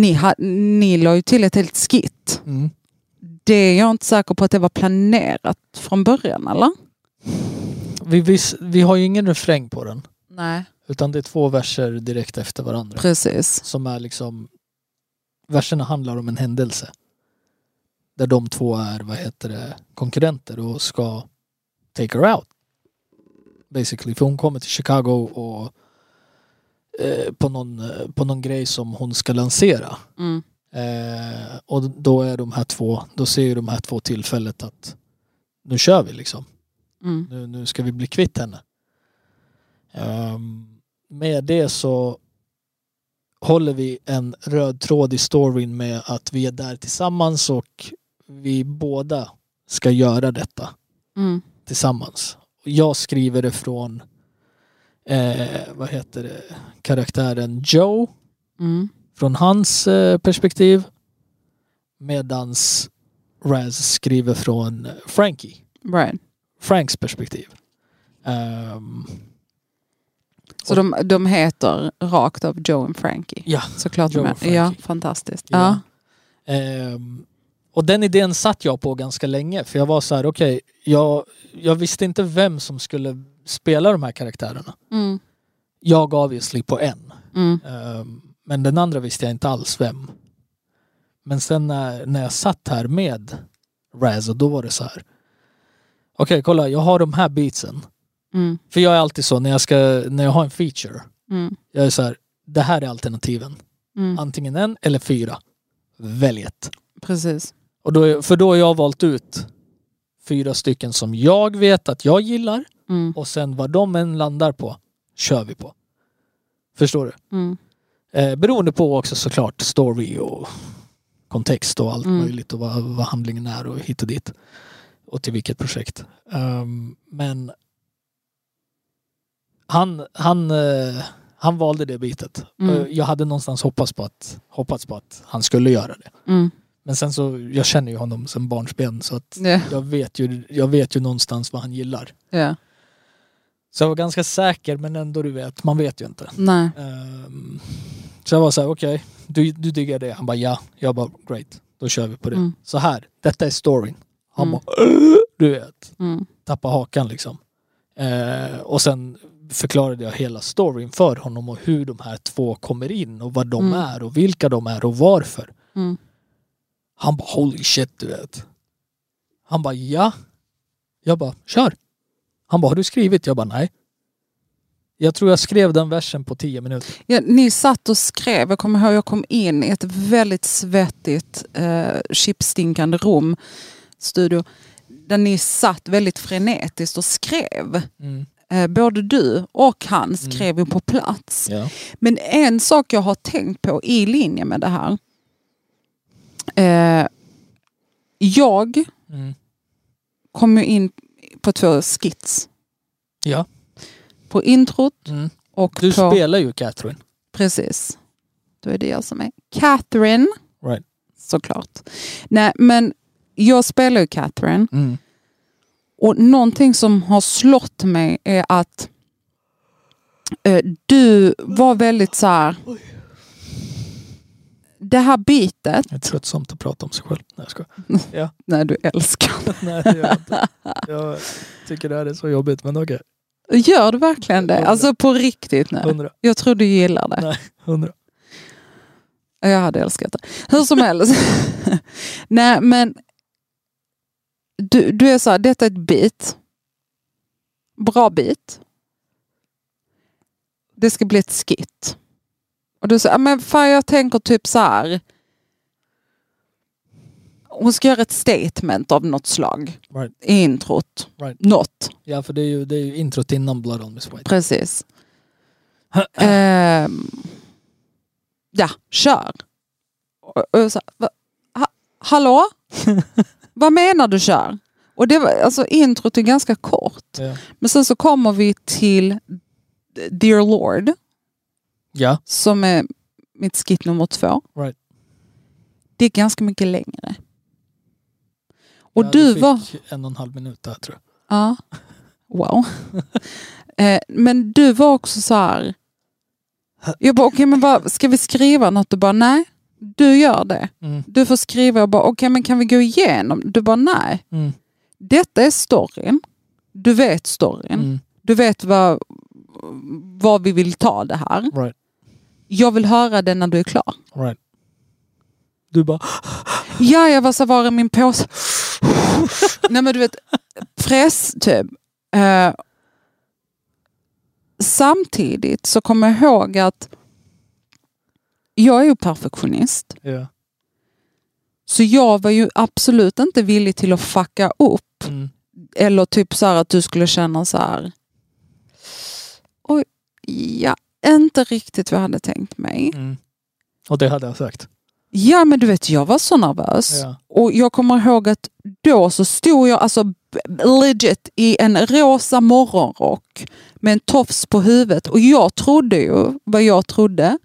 S1: ni, ha, ni la ju till ett helt skit.
S2: Mm.
S1: Det är jag inte säker på att det var planerat från början, eller?
S2: Vi, vis, vi har ju ingen refräng på den.
S1: Nej.
S2: Utan det är två verser direkt efter varandra.
S1: Precis.
S2: Som är liksom... Verserna handlar om en händelse. Där de två är, vad heter det, konkurrenter och ska take her out. Basically. För hon kommer till Chicago och eh, på, någon, på någon grej som hon ska lansera.
S1: Mm.
S2: Eh, och då är de här två, då ser ju de här två tillfället att nu kör vi liksom.
S1: Mm.
S2: Nu, nu ska vi bli kvitt henne. Ehm, med det så håller vi en röd tråd i storyn med att vi är där tillsammans och vi båda ska göra detta
S1: Mm.
S2: tillsammans. Jag skriver det från eh, vad heter det, karaktären Joe
S1: Mm.
S2: från hans eh, perspektiv medans Raz skriver från Frankie,
S1: Right.
S2: Franks perspektiv. Ehm,
S1: Så de, de heter rakt av Joe och Frankie?
S2: ja,
S1: Såklart
S2: Joe
S1: de är. Ja, fantastiskt.
S2: Ja.
S1: Ja.
S2: Ehm, och den idén satt jag på ganska länge för jag var så här, okej, jag, jag visste inte vem som skulle spela de här karaktärerna.
S1: Mm.
S2: Jag obviously på en.
S1: Mm.
S2: Ehm, men den andra visste jag inte alls vem. Men sen när, när jag satt här med Raz och då var det så här. Okej, kolla, jag har de här beatsen.
S1: Mm.
S2: För jag är alltid så när jag, ska, när jag har en feature.
S1: Mm.
S2: Jag är så här, det här är alternativen.
S1: Mm.
S2: Antingen en eller fyra. Välj ett.
S1: Precis.
S2: Och då, för då har jag valt ut fyra stycken som jag vet att jag gillar.
S1: Mm.
S2: Och sen vad de än landar på, kör vi på. Förstår du?
S1: Mm.
S2: Eh, beroende på också såklart story och kontext och allt
S1: Mm.
S2: möjligt och vad, vad handlingen är och hit och dit. Och till vilket projekt. Ehm, men han, han, eh, han valde det bitet.
S1: Mm.
S2: Och Jag hade någonstans hoppats på, att, hoppats på att han skulle göra det.
S1: Mm.
S2: Men sen så, jag känner ju honom sen barnsben så att
S1: Ja.
S2: jag vet, ju, jag vet ju någonstans vad han gillar.
S1: Ja.
S2: Så jag var ganska säker men ändå du vet, man vet ju inte.
S1: Nej.
S2: Ehm, så jag var så här, okej, du, du diggar det? Han bara ja. Jag bara great, då kör vi på det.
S1: Mm.
S2: Så här, detta är storyn. Han
S1: Mm.
S2: bara, du vet,
S1: Mm.
S2: tappa hakan liksom. Eh, och sen förklarade jag hela storyn för honom och hur de här två kommer in och vad de
S1: Mm.
S2: är och vilka de är och varför.
S1: Mm.
S2: Han bara holy shit du vet. Han bara ja. Jag bara kör. Han bara har du skrivit? Jag bara nej. Jag tror jag skrev den versen på tio minuter.
S1: Ja, ni satt och skrev, jag kommer ihåg jag kom in i ett väldigt svettigt eh, chipstinkande rum, studio, där ni satt väldigt frenetiskt och skrev.
S2: Mm.
S1: Eh, både du och han skrev ju på plats.
S2: Ja.
S1: Men en sak jag har tänkt på i linje med det här. Eh, jag
S2: Mm.
S1: kom ju in på två skits.
S2: ja.
S1: På introt
S2: Mm.
S1: och
S2: Du
S1: på...
S2: spelar ju Catherine.
S1: Precis. Då är det jag som är Catherine.
S2: Right.
S1: Såklart. Nej, men jag spelar ju Catherine.
S2: Mm.
S1: Och någonting som har slått mig är att eh, du var väldigt så här. Det här bitet,
S2: Det är tröttsamt att prata om sig själv. Nej, jag skojar.
S1: nej du älskar.
S2: Nej, det gör jag inte. Jag tycker det här är så jobbigt, men okej.
S1: Gör du verkligen det?
S2: Hundra.
S1: Alltså på riktigt nu.
S2: Hundra.
S1: Jag tror du gillar det.
S2: Nej, hundra.
S1: Jag hade älskat det. Hur som helst. Nej men du, du är så här, detta är ett bit. Bra bit. Det ska bli ett skit. Och du säger, men fan jag tänker typ så här. Hon ska göra ett statement av något slag
S2: Right.
S1: i introt.
S2: Right.
S1: Något,
S2: Ja, för det är ju, det är ju introt innan Blood on Miss White.
S1: precis. Ehm, ja, kör. Och, och sa, va, ha, hallå? Vad menar du kör? Och det var, alltså introt är ganska kort.
S2: Ja.
S1: Men sen så kommer vi till Dear Lord,
S2: ja.
S1: som är mitt skit nummer två.
S2: Right.
S1: Det är ganska mycket längre. Och
S2: Ja,
S1: du
S2: fick
S1: var...
S2: en och en halv minut där tror
S1: Ja. Wow. eh, men du var också så här... Jag bara, okej men bara, ska vi skriva något? Du bara, nej. Du gör det.
S2: Mm.
S1: Du får skriva. Jag bara, okej men kan vi gå igenom? Du bara, nej.
S2: Mm.
S1: Detta är storyn. Du vet storyn.
S2: Mm.
S1: Du vet vad, vad vi vill ta det här.
S2: Right.
S1: Jag vill höra det när du är klar.
S2: Right. Du bara,
S1: Ja, jag var så var är min påse? Nej men du vet, press typ. Eh, samtidigt så kommer jag ihåg att jag är ju perfektionist.
S2: ja.
S1: Så jag var ju absolut inte villig till att fucka upp.
S2: Mm.
S1: Eller typ så här att du skulle känna så här. Oj, ja, inte riktigt vad jag hade tänkt mig.
S2: Mm. Och det hade jag sagt.
S1: Ja men du vet, jag var så nervös.
S2: Ja.
S1: Och jag kommer ihåg att då så stod jag alltså legit i en rosa morgonrock med en tofs på huvudet och jag trodde ju vad jag trodde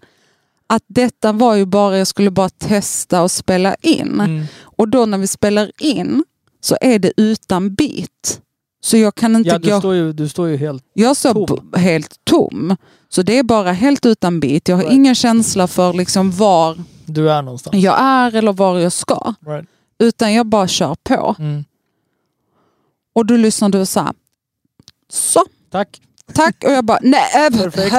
S1: att detta var ju bara, jag skulle bara testa och spela in.
S2: Mm.
S1: Och då när vi spelar in så är det utan bit. Så jag kan inte
S2: Ja, du,
S1: gå...
S2: står ju, du står ju helt...
S1: Jag står
S2: tom.
S1: helt tom. Så det är bara helt utan bit. Jag har
S2: Right.
S1: ingen känsla för liksom var
S2: Du är någonstans.
S1: jag är eller var jag ska.
S2: Right.
S1: Utan jag bara kör på.
S2: Mm.
S1: Och då lyssnar du och så här. Så,
S2: Tack.
S1: Tack. Och jag bara, nej,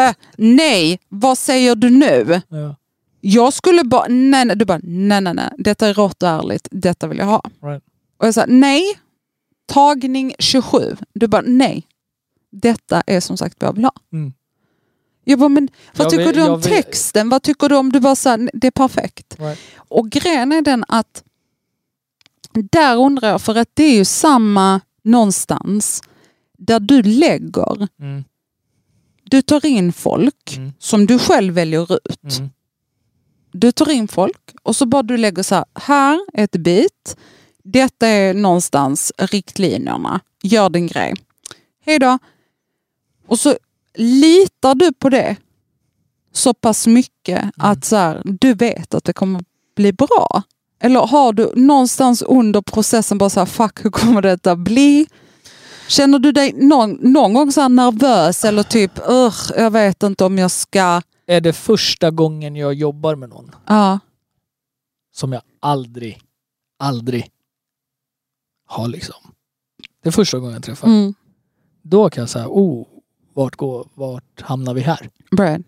S1: äh, nej, vad säger du nu?
S2: Ja.
S1: Jag skulle bara, nej, nej. Du bara, nej, nej, nej. Detta är rått och ärligt. Detta vill jag ha.
S2: Right.
S1: Och jag sa, nej. Tagning 27. Du bara, nej. Detta är som sagt vad jag vill ha.
S2: Mm.
S1: Jag bara, men vad
S2: Jag
S1: tycker
S2: vet-
S1: du om
S2: vet-
S1: texten? Vad tycker du om, du bara sa, det är perfekt.
S2: Right.
S1: Och grejen är den att där undrar jag, för att det är ju samma någonstans där du lägger,
S2: Mm.
S1: du tar in folk
S2: Mm.
S1: som du själv väljer ut.
S2: Mm.
S1: Du tar in folk och så bara du lägger så här, här är ett bit, detta är någonstans riktlinjerna, gör din grej. Hej då. Och så litar du på det så pass mycket att så här, du vet att det kommer bli bra. Eller har du någonstans under processen bara så här, fuck hur kommer detta bli? Känner du dig någon, någon gång så nervös eller typ, "Ugh, jag vet inte om jag ska...
S2: Är det första gången jag jobbar med någon
S1: Ja,
S2: som jag aldrig, aldrig har liksom. Det är första gången jag träffar.
S1: mm,
S2: Då kan jag säga, oh, vart, går, vart hamnar vi här?
S1: Brad.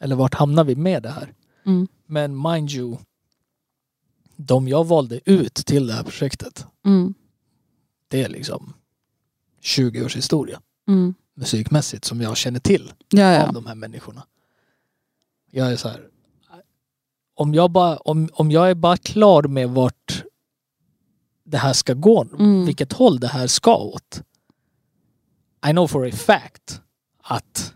S2: Eller vart hamnar vi med det här?
S1: Mm,
S2: Men mind you, de jag valde ut till det här projektet,
S1: mm,
S2: det är liksom 20 års historia
S1: mm.
S2: musikmässigt som jag känner till
S1: Ja, ja.
S2: av de här människorna. Jag är så här, om jag, bara, om, om jag är bara klar med vart det här ska gå,
S1: Mm.
S2: vilket håll det här ska åt. I know for a fact att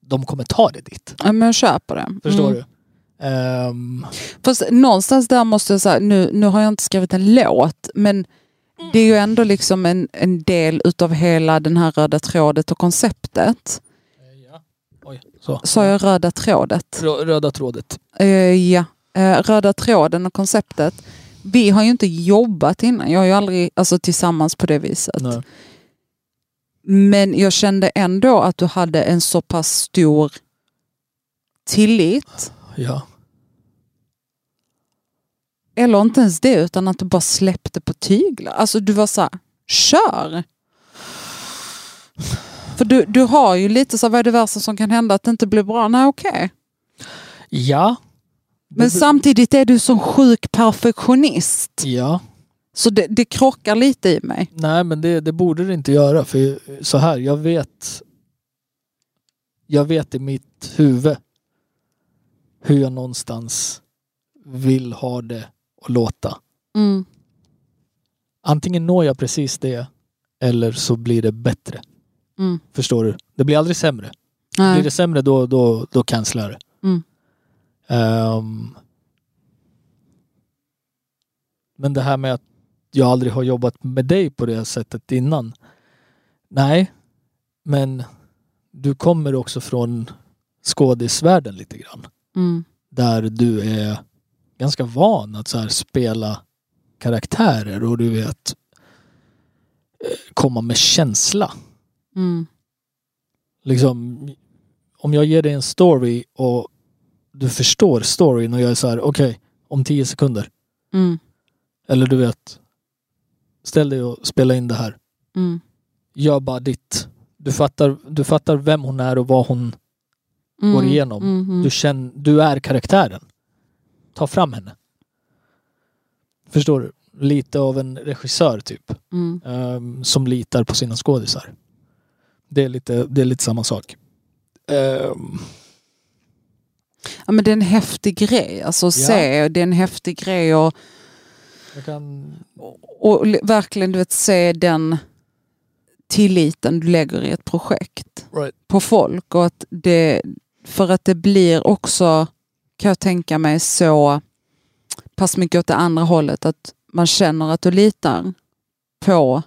S2: de kommer ta det dit.
S1: ja men jag köper det.
S2: Förstår
S1: Mm.
S2: du? Ehm,
S1: Fast någonstans där måste jag säga, nu, nu har jag inte skrivit en låt, men det är ju ändå liksom en, en del utav hela den här röda trådet och konceptet.
S2: ja. Oj, så.
S1: Sa jag röda trådet?
S2: Rö- Röda trådet.
S1: Eh, ja, Eh, röda tråden och konceptet. Vi har ju inte jobbat innan, jag har ju aldrig alltså, tillsammans på det viset.
S2: Nej.
S1: Men jag kände ändå att du hade en så pass stor tillit.
S2: Ja.
S1: Eller inte ens det, utan att du bara släppte på tyglar. Alltså du var så här, kör! För du, du har ju lite så här, vad är det värsta som kan hända? Att det inte blir bra? Nej okej.
S2: Ja.
S1: Men samtidigt är du som sjuk perfektionist.
S2: Ja.
S1: Så det, det krockar lite i mig.
S2: Nej men det, det borde det inte göra för så här, jag vet jag vet i mitt huvud hur jag någonstans vill ha det och låta.
S1: Mm.
S2: Antingen når jag precis det eller så blir det bättre.
S1: Mm.
S2: Förstår du? Det blir aldrig sämre.
S1: Nej.
S2: Blir det sämre då, då, då cancelar det.
S1: Mm.
S2: Ehm, men det här med att jag aldrig har jobbat med dig på det sättet innan. Nej, men du kommer också från skådisvärlden lite grann.
S1: Mm.
S2: Där du är ganska van att så spela karaktärer och du vet eh, komma med känsla.
S1: Mm.
S2: Liksom, om jag ger dig en story och du förstår storyn och jag är så här, okej, om tio sekunder.
S1: Mm.
S2: Eller du vet, ställ dig och spela in det här.
S1: Mm.
S2: Gör bara ditt. Du fattar, du fattar vem hon är och vad hon
S1: Mm.
S2: går igenom.
S1: Mm. Mm.
S2: Du, känner, du är karaktären. Ta fram henne. Förstår du? Lite av en regissör typ.
S1: Mm.
S2: ehm, som litar på sina skådisar. Det är lite, det är lite samma sak. Ehm,
S1: Ja, men det är en häftig grej. Alltså att
S2: Ja.
S1: se, det är en häftig grej och,
S2: kan...
S1: och li- verkligen du vet, se den tilliten du lägger i ett projekt
S2: Right.
S1: på folk. Och att det, för att det blir också, kan jag tänka mig, så pass mycket åt det andra hållet att man känner att du litar på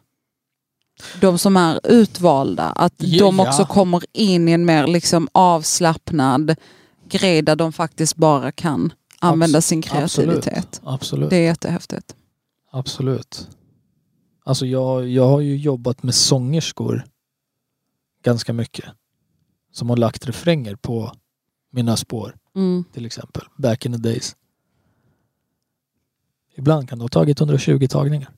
S1: de som är utvalda. Att
S2: Ja,
S1: de
S2: ja.
S1: också kommer in i en mer liksom avslappnad grej där de faktiskt bara kan använda
S2: Abs-
S1: sin kreativitet.
S2: Absolut.
S1: Det är jättehäftigt.
S2: Absolut. Alltså jag, jag har ju jobbat med sångerskor ganska mycket. Som har lagt refränger på mina spår
S1: Mm.
S2: till exempel. Back in the days. Ibland kan det ha tagit 120 tagningar.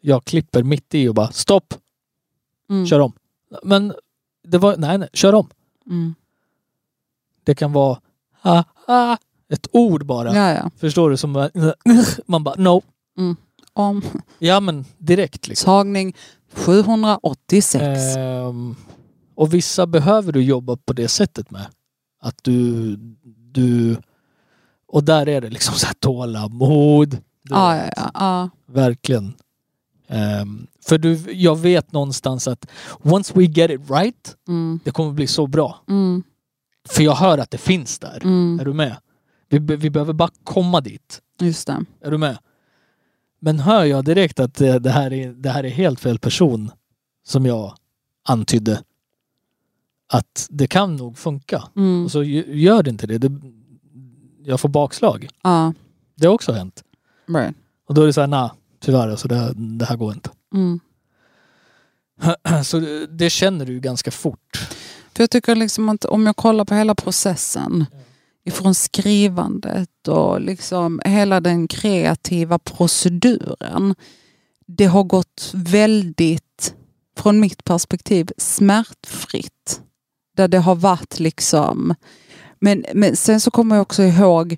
S2: Jag klipper mitt i och bara stopp,
S1: Mm.
S2: kör om. Men det var, nej nej, kör om.
S1: Mm.
S2: Det kan vara ha, ha, ett ord bara.
S1: Ja, ja.
S2: Förstår du? Som man bara no.
S1: Om
S2: Ja men direkt liksom.
S1: tagning 786.
S2: Ehm, och vissa behöver du jobba på det sättet med. Att du, du och där är det liksom så här tålamod.
S1: Ja, ja, ja.
S2: Verkligen. Ehm, för du, jag vet någonstans att once we get it right,
S1: Mm.
S2: det kommer bli så bra.
S1: Mm.
S2: För jag hör att det finns där.
S1: Mm.
S2: Är du med? Vi, vi behöver bara komma dit.
S1: Just det.
S2: Är du med? Men hör jag direkt att det, det, här, är, det här är helt fel person som jag antydde att det kan nog funka.
S1: Mm.
S2: Och så gör det inte det. det. Jag får bakslag.
S1: Ja,
S2: Det har också hänt.
S1: right.
S2: Och då är det så här, nej, tyvärr alltså, det, det här går inte.
S1: Mm.
S2: Så det, det känner du ganska fort.
S1: För jag tycker liksom att om jag kollar på hela processen ifrån skrivandet och liksom hela den kreativa proceduren. Det har gått väldigt, från mitt perspektiv, smärtfritt. Där det har varit liksom... Men, men sen så kommer jag också ihåg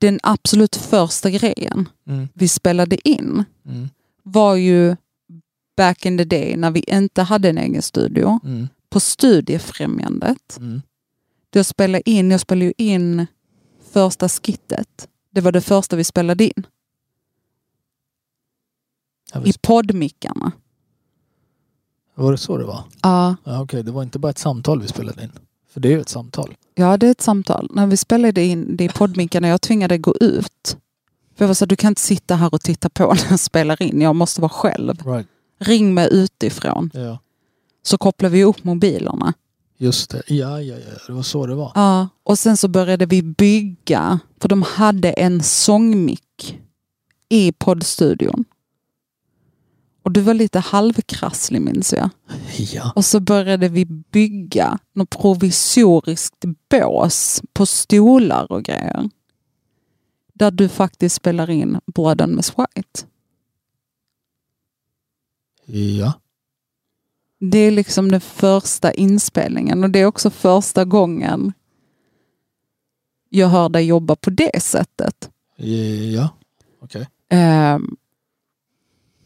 S1: den absolut första grejen
S2: Mm.
S1: vi spelade in
S2: Mm.
S1: var ju back in the day när vi inte hade en egen studio
S2: Mm.
S1: på Studiefrämjandet.
S2: Mm.
S1: Jag spelade in, jag spelade ju in första skittet. Det var det första vi spelade in. I poddmickarna.
S2: Var det så det var?
S1: Ja,
S2: Ja, Okej, det var inte bara ett samtal vi spelade in. För det är ju ett samtal.
S1: ja, det är ett samtal. När vi spelade in det i poddmickarna, jag tvingade gå ut. För jag var så du kan inte sitta här och titta på när jag spelar in. Jag måste vara själv.
S2: Right.
S1: Ring mig utifrån.
S2: Ja,
S1: Så kopplar vi upp mobilerna.
S2: just det. Ja, ja, ja. Det var så det var.
S1: Ja, och sen så började vi bygga, för de hade en sångmick i poddstudion. Och du var lite halvkrasslig minns jag.
S2: Ja.
S1: Och så började vi bygga något provisoriskt bås på stolar och grejer. Där du faktiskt spelar in on Miss White.
S2: Ja.
S1: Det är liksom den första inspelningen och det är också första gången jag hör dig jobba på det sättet.
S2: Ja. Okej.
S1: Ehm,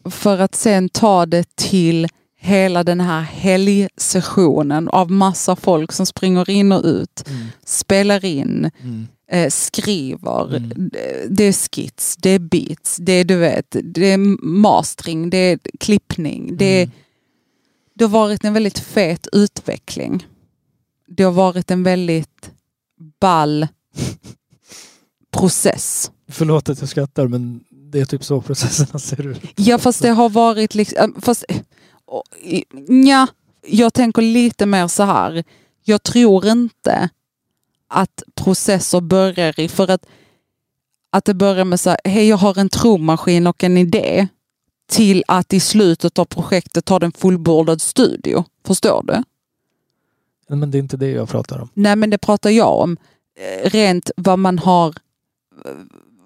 S1: för att sen ta det till hela den här helgsessionen av massa folk som springer in och ut,
S2: Mm.
S1: spelar in,
S2: Mm.
S1: eh, skriver.
S2: Mm.
S1: Det- är skits, det är beats, det är du vet, det är mastering, det är klippning, det är
S2: Mm.
S1: det har varit en väldigt fet utveckling. Det har varit en väldigt ball process.
S2: Förlåt att jag skrattar men det är typ så processerna ser ut.
S1: Ja fast det har varit liksom, fast, ja, jag tänker lite mer så här. Jag tror inte att processer börjar i, för att, att det börjar med så här, hej jag har en trummaskin och en idé till att i slutet av projektet ha en fullbordad studio. Förstår du?
S2: Nej, men det är inte det jag pratar om.
S1: Nej men det pratar jag om. Eh, Rent vad man har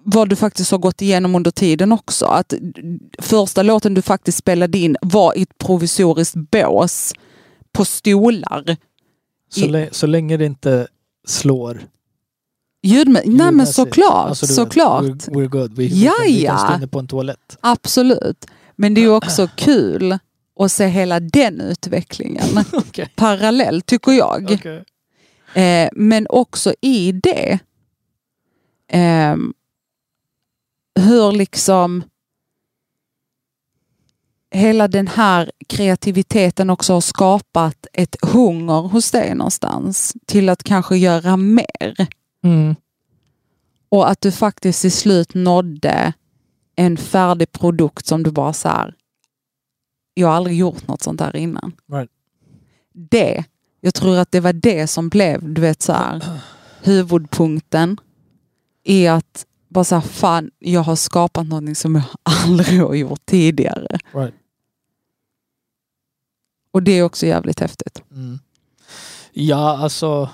S1: vad du faktiskt har gått igenom under tiden också. Att första låten du faktiskt spelade in var i ett provisoriskt bås på stolar.
S2: Så, lä- så länge det inte slår
S1: Ljudmä- Nej men såklart,
S2: Alltså,
S1: såklart.
S2: We're, we're good. Vi,
S1: Ja,
S2: inne på en toalett.
S1: Absolut. Men det är också kul att se hela den utvecklingen
S2: Okej.
S1: parallellt tycker jag.
S2: Okej.
S1: Eh, men också i det, eh, hur liksom hela den här kreativiteten också har skapat ett hunger hos dig någonstans till att kanske göra mer.
S2: Mm.
S1: Och att du faktiskt till slut nådde en färdig produkt som du bara så här, jag har aldrig gjort något sånt här innan.
S2: Right.
S1: Det, jag tror att det var det som blev, du vet så här, huvudpunkten i att bara så här, fan, jag har skapat någonting som jag aldrig har gjort tidigare.
S2: Right.
S1: Och det är också jävligt häftigt.
S2: Mm. Ja, alltså.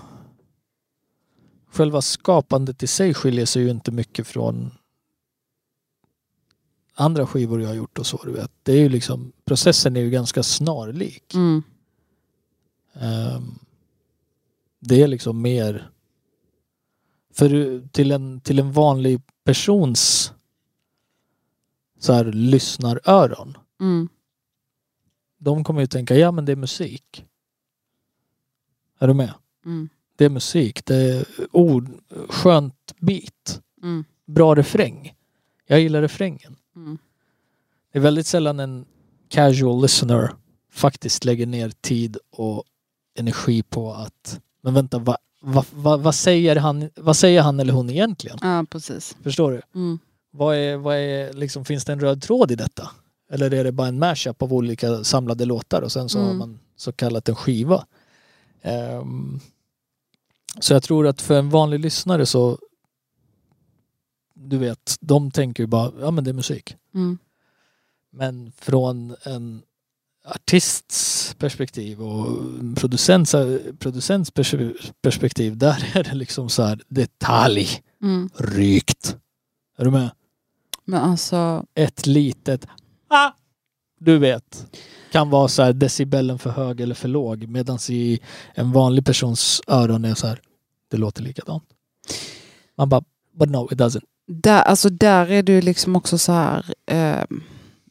S2: Själva skapandet i sig skiljer sig ju inte mycket från andra skivor jag har gjort och så. Du vet. Det är ju liksom, processen är ju ganska snarlik.
S1: Mm.
S2: Ehm, det är liksom mer för till en, till en vanlig persons så här lyssnaröron.
S1: Mm.
S2: De kommer ju tänka, ja men det är musik. Är du med?
S1: Mm.
S2: Det är musik, det är ord, skönt beat,
S1: Mm.
S2: bra refräng. Jag gillar refrängen.
S1: Mm.
S2: Det är väldigt sällan en casual listener faktiskt lägger ner tid och energi på att men vänta, vad va, va, vad säger, han, vad säger han eller hon egentligen?
S1: Ja, precis.
S2: Förstår du?
S1: Mm.
S2: Vad är, vad är, liksom, finns det en röd tråd i detta? Eller är det bara en mashup av olika samlade låtar och sen så har
S1: Mm.
S2: man så kallat en skiva? Ehm, så jag tror att för en vanlig lyssnare så du vet, de tänker ju bara, ja men det är musik.
S1: Mm.
S2: Men från en artists perspektiv och producents, producents pers- perspektiv, där är det liksom så här detalj,
S1: Mm.
S2: rykt. Är du med?
S1: Men alltså,
S2: Ett litet ah, du vet, kan vara så här decibellen för hög eller för låg medan i en vanlig persons öron är så här, det låter likadant. Man bara, but no it doesn't.
S1: där, alltså där är ju liksom också så här, eh,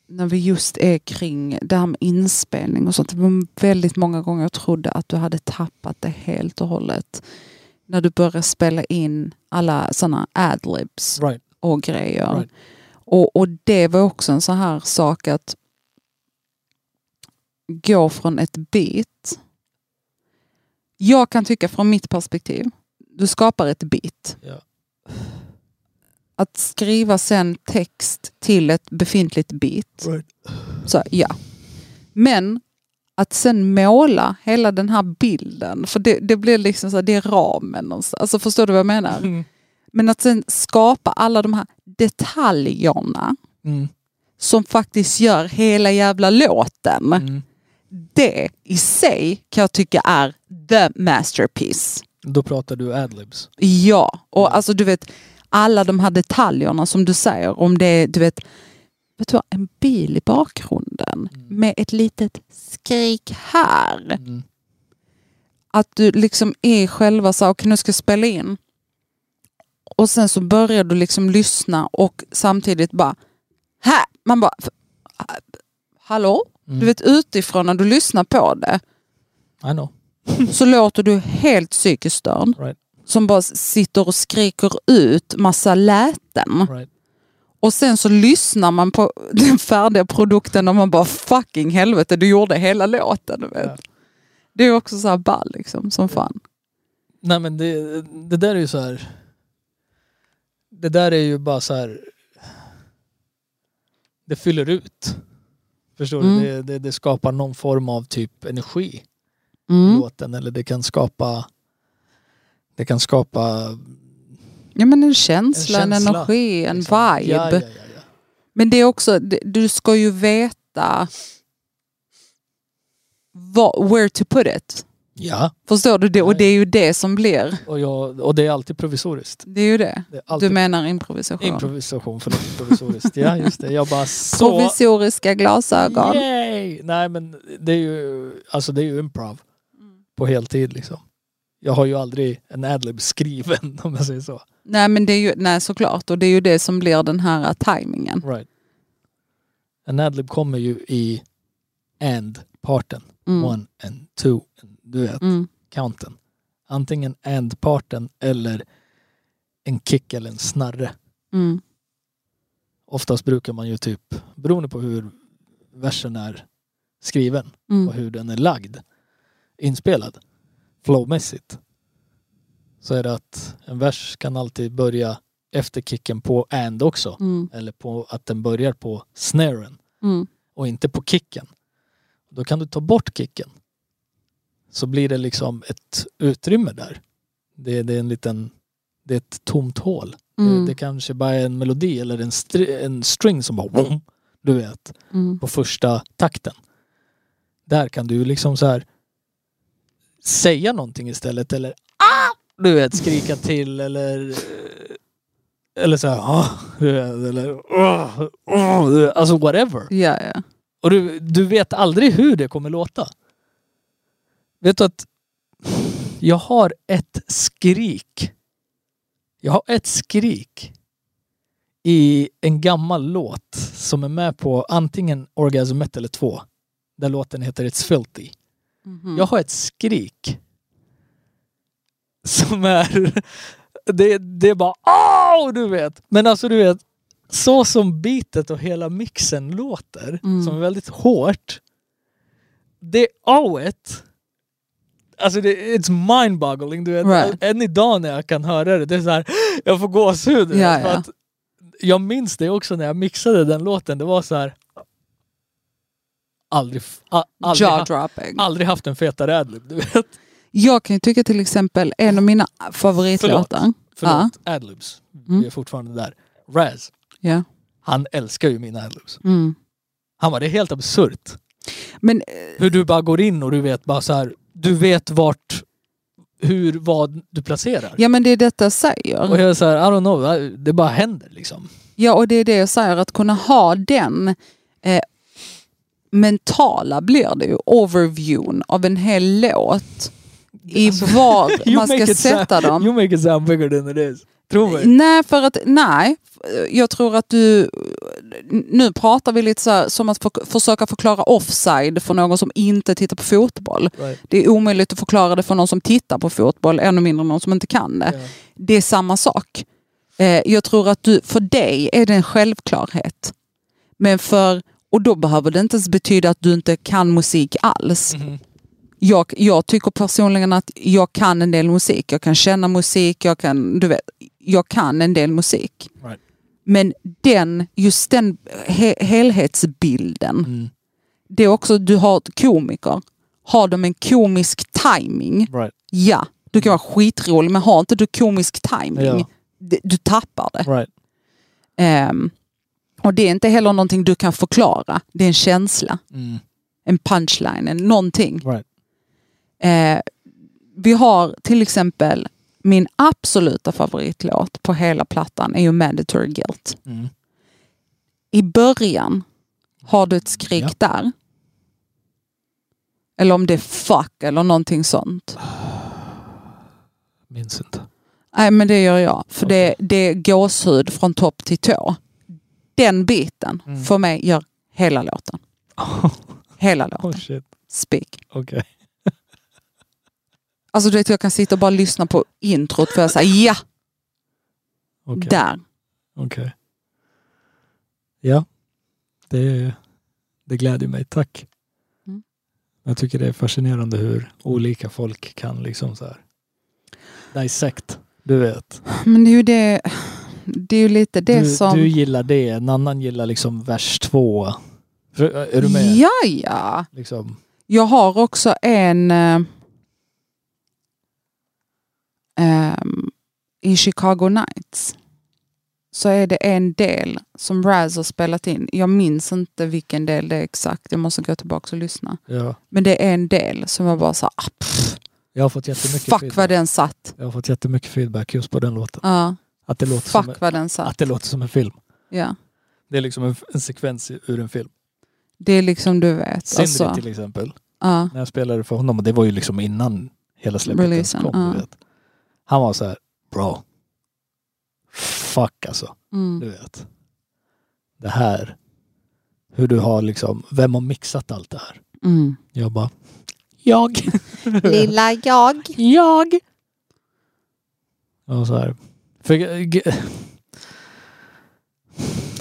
S1: när vi just är kring det här med inspelning och sånt. Det var väldigt många gånger jag trodde att du hade tappat det helt och hållet. När du började spela in alla sådana adlibs
S2: Right.
S1: och grejer.
S2: Right.
S1: Och, och det var också en sån här sak att gå från ett beat. Jag kan tycka från mitt perspektiv, du skapar ett beat.
S2: Ja.
S1: Att skriva sen text till ett befintligt beat,
S2: Right.
S1: så ja. Men att sen måla hela den här bilden, för det, det blir liksom så här, det är ramen. någonstans. Alltså förstår du vad jag menar?
S2: Mm.
S1: Men att sen skapa alla de här detaljerna
S2: Mm.
S1: som faktiskt gör hela jävla låten.
S2: Mm.
S1: Det i sig kan jag tycka är the masterpiece.
S2: Då pratar du adlibs.
S1: Ja, och alltså du vet alla de här detaljerna som du säger om det är, du vet, vet du vad, en bil i bakgrunden med ett litet skrik här.
S2: Mm.
S1: Att du liksom är själva så okej nu ska jag spela in. Och sen så börjar du liksom lyssna och samtidigt bara, här, man bara, hallå?
S2: Mm.
S1: Du vet utifrån när du lyssnar på det
S2: I know.
S1: så låter du helt psykiskt störd.
S2: Right.
S1: Som bara sitter och skriker ut massa läten.
S2: Right.
S1: Och sen så lyssnar man på den färdiga produkten och man bara fucking helvete, du gjorde hela låten. Du vet.
S2: Ja.
S1: Det är också så här ball liksom, som fan.
S2: Nej men det, det där är ju så här. Det där är ju bara så här. Det fyller ut. Förstår
S1: Mm.
S2: du? Det, det, det skapar någon form av typ energi
S1: Mm.
S2: låten. Eller det kan skapa Det kan skapa
S1: Ja men en känsla, en,
S2: En känsla,
S1: energi, en
S2: liksom,
S1: vibe.
S2: Ja, ja, ja, ja.
S1: Men det är också, du ska ju veta vad, where to put it.
S2: ja.
S1: Förstår du? det? Och det är ju det som blir.
S2: Och, jag, och det är alltid provisoriskt.
S1: Det är ju det.
S2: Det är
S1: Du menar improvisation.
S2: improvisation, förlåt. Provisoriskt. Ja just det. Jag bara så...
S1: Provisoriska glasögon.
S2: Yay! Nej men det är ju, alltså det är ju improv.
S1: Mm.
S2: På heltid liksom. Jag har ju aldrig en adlib skriven om jag säger så.
S1: Nej men det är ju, nej såklart. Och det är ju det som blir den här tajmingen.
S2: Right. En adlib kommer ju i and-parten.
S1: Mm.
S2: One and two. Du vet,
S1: Mm.
S2: counten. Antingen and-parten eller en kick eller en snarre.
S1: Mm.
S2: Oftast brukar man ju typ, beroende på hur versen är skriven
S1: Mm.
S2: och hur den är lagd, inspelad, flowmässigt, så är det att en vers kan alltid börja efter kicken på and också.
S1: Mm.
S2: Eller på att den börjar på snaren
S1: Mm.
S2: och inte på kicken. Då kan du ta bort kicken. Så blir det liksom ett utrymme där. Det, det är en liten, det är ett tomt hål.
S1: Mm.
S2: Det, det kanske bara är en melodi eller en, str- en string som bara du vet,
S1: Mm.
S2: på första takten. Där kan du liksom så här säga någonting istället eller ah! du vet, skrika till eller eller så här, ah, eller ah, ah, alltså whatever.
S1: Ja, ja.
S2: Och du, du vet aldrig hur det kommer låta. Vet du att jag har ett skrik. Jag har ett skrik i en gammal låt som är med på antingen Orgasm 1 eller 2. Där låten heter It's Filthy.
S1: Mhm.
S2: Jag har ett skrik. Som är... Det, det är bara åh, du vet. Men alltså du vet. Så som beatet och hela mixen låter,
S1: Mm.
S2: som är väldigt hårt. Det ået. Alltså det, it's mind-boggling. Du vet.
S1: Right.
S2: Än idag när jag kan höra det, det är så här, jag får gåshud.
S1: Ja,
S2: för
S1: ja.
S2: Att jag minns det också när jag mixade den låten. Det var så här. Aldrig, a, aldrig, ha, aldrig haft en fetare adlib, du vet.
S1: Jag kan ju tycka till exempel en av mina favoritlåtar.
S2: Förlåt, adlibs.
S1: Mm.
S2: Vi är fortfarande där. Raz,
S1: Ja.
S2: han älskar ju mina adlibs.
S1: Mm.
S2: Han var det är helt absurt.
S1: Men
S2: Hur du bara går in och du vet bara så här. Du vet vart, hur, vad du placerar.
S1: Ja men det är detta jag säger.
S2: Och jag är så här, I don't know, det bara händer liksom.
S1: Ja och det är det jag säger, att kunna ha den eh, mentala blir det ju, overviewn av en hel låt. I
S2: Alltså,
S1: var man ska sätta
S2: sound,
S1: dem.
S2: You make it sound bigger than it is. Tro mig.
S1: Nej, för att, nej, jag tror att du, nu pratar vi lite så här, som att för, försöka förklara offside för någon som inte tittar på fotboll.
S2: Right.
S1: Det är omöjligt att förklara det för någon som tittar på fotboll, ännu mindre någon som inte kan det.
S2: Ja.
S1: Det är samma sak. Eh, jag tror att du, för dig är det en självklarhet. Men för, och då behöver det inte ens betyda att du inte kan musik alls.
S2: Mhm.
S1: Jag, jag tycker personligen att jag kan en del musik. Jag kan känna musik, jag kan, du vet, jag kan en del musik.
S2: Right.
S1: Men den, just den he, helhetsbilden,
S2: Mm.
S1: det är också, du har komiker. Har de en komisk timing,
S2: Right.
S1: ja, du kan vara skitrolig men har inte du komisk timing,
S2: Ja.
S1: d- du tappar det.
S2: Right.
S1: Ehm, och det är inte heller någonting du kan förklara, det är en känsla,
S2: Mm.
S1: en punchline, en någonting.
S2: Right.
S1: Eh, vi har till exempel min absoluta favoritlåt på hela plattan är ju Mandatory Guilt.
S2: Mm.
S1: I början har du ett skrik
S2: Ja.
S1: där. Eller om det är fuck eller någonting sånt.
S2: Minns inte.
S1: Nej men det gör jag. För det,
S2: Okej.
S1: det är gåshud från topp till tå. Den biten
S2: Mm.
S1: för mig gör hela låten. Hela låten.
S2: Oh shit.
S1: Speak.
S2: Okej.
S1: Alltså du vet jag kan sitta och bara lyssna på introt för jag säger ja,
S2: Okej.
S1: där.
S2: Okej. Ja, det, det gläder mig. Tack.
S1: Mm.
S2: Jag tycker det är fascinerande hur olika folk kan liksom så här dissect. Du vet.
S1: Men det är ju det, det är ju lite det
S2: du,
S1: som...
S2: du gillar det, en annan gillar liksom vers två. Är du med?
S1: Ja, ja.
S2: Liksom.
S1: Jag har också en... ehm, I Chicago Nights så är det en del som Raz har spelat in. Jag minns inte vilken del det är exakt. Jag måste gå tillbaka och lyssna.
S2: Ja.
S1: Men det är en del som var bara så ah, pff,
S2: Jag har fått jättemycket
S1: Fuck
S2: feedback.
S1: vad den satt.
S2: Jag har fått jättemycket feedback just på den låten.
S1: Ja,
S2: Att det låter, som,
S1: fuck vad den
S2: att det låter som en film.
S1: Ja.
S2: Det är liksom en, en sekvens ur en film.
S1: Det är liksom du vet.
S2: Sindri
S1: Alltså,
S2: till exempel.
S1: ja.
S2: När jag spelade för honom, och det var ju liksom innan hela släppet kom.
S1: ja.
S2: Du vet. Han var så här, bro. Fuck alltså. Du
S1: Mm.
S2: vet. Det här. Hur du har liksom, vem har mixat allt det här?
S1: Mm.
S2: Jag bara, jag.
S1: Lilla jag.
S2: jag. Och så här. För, g-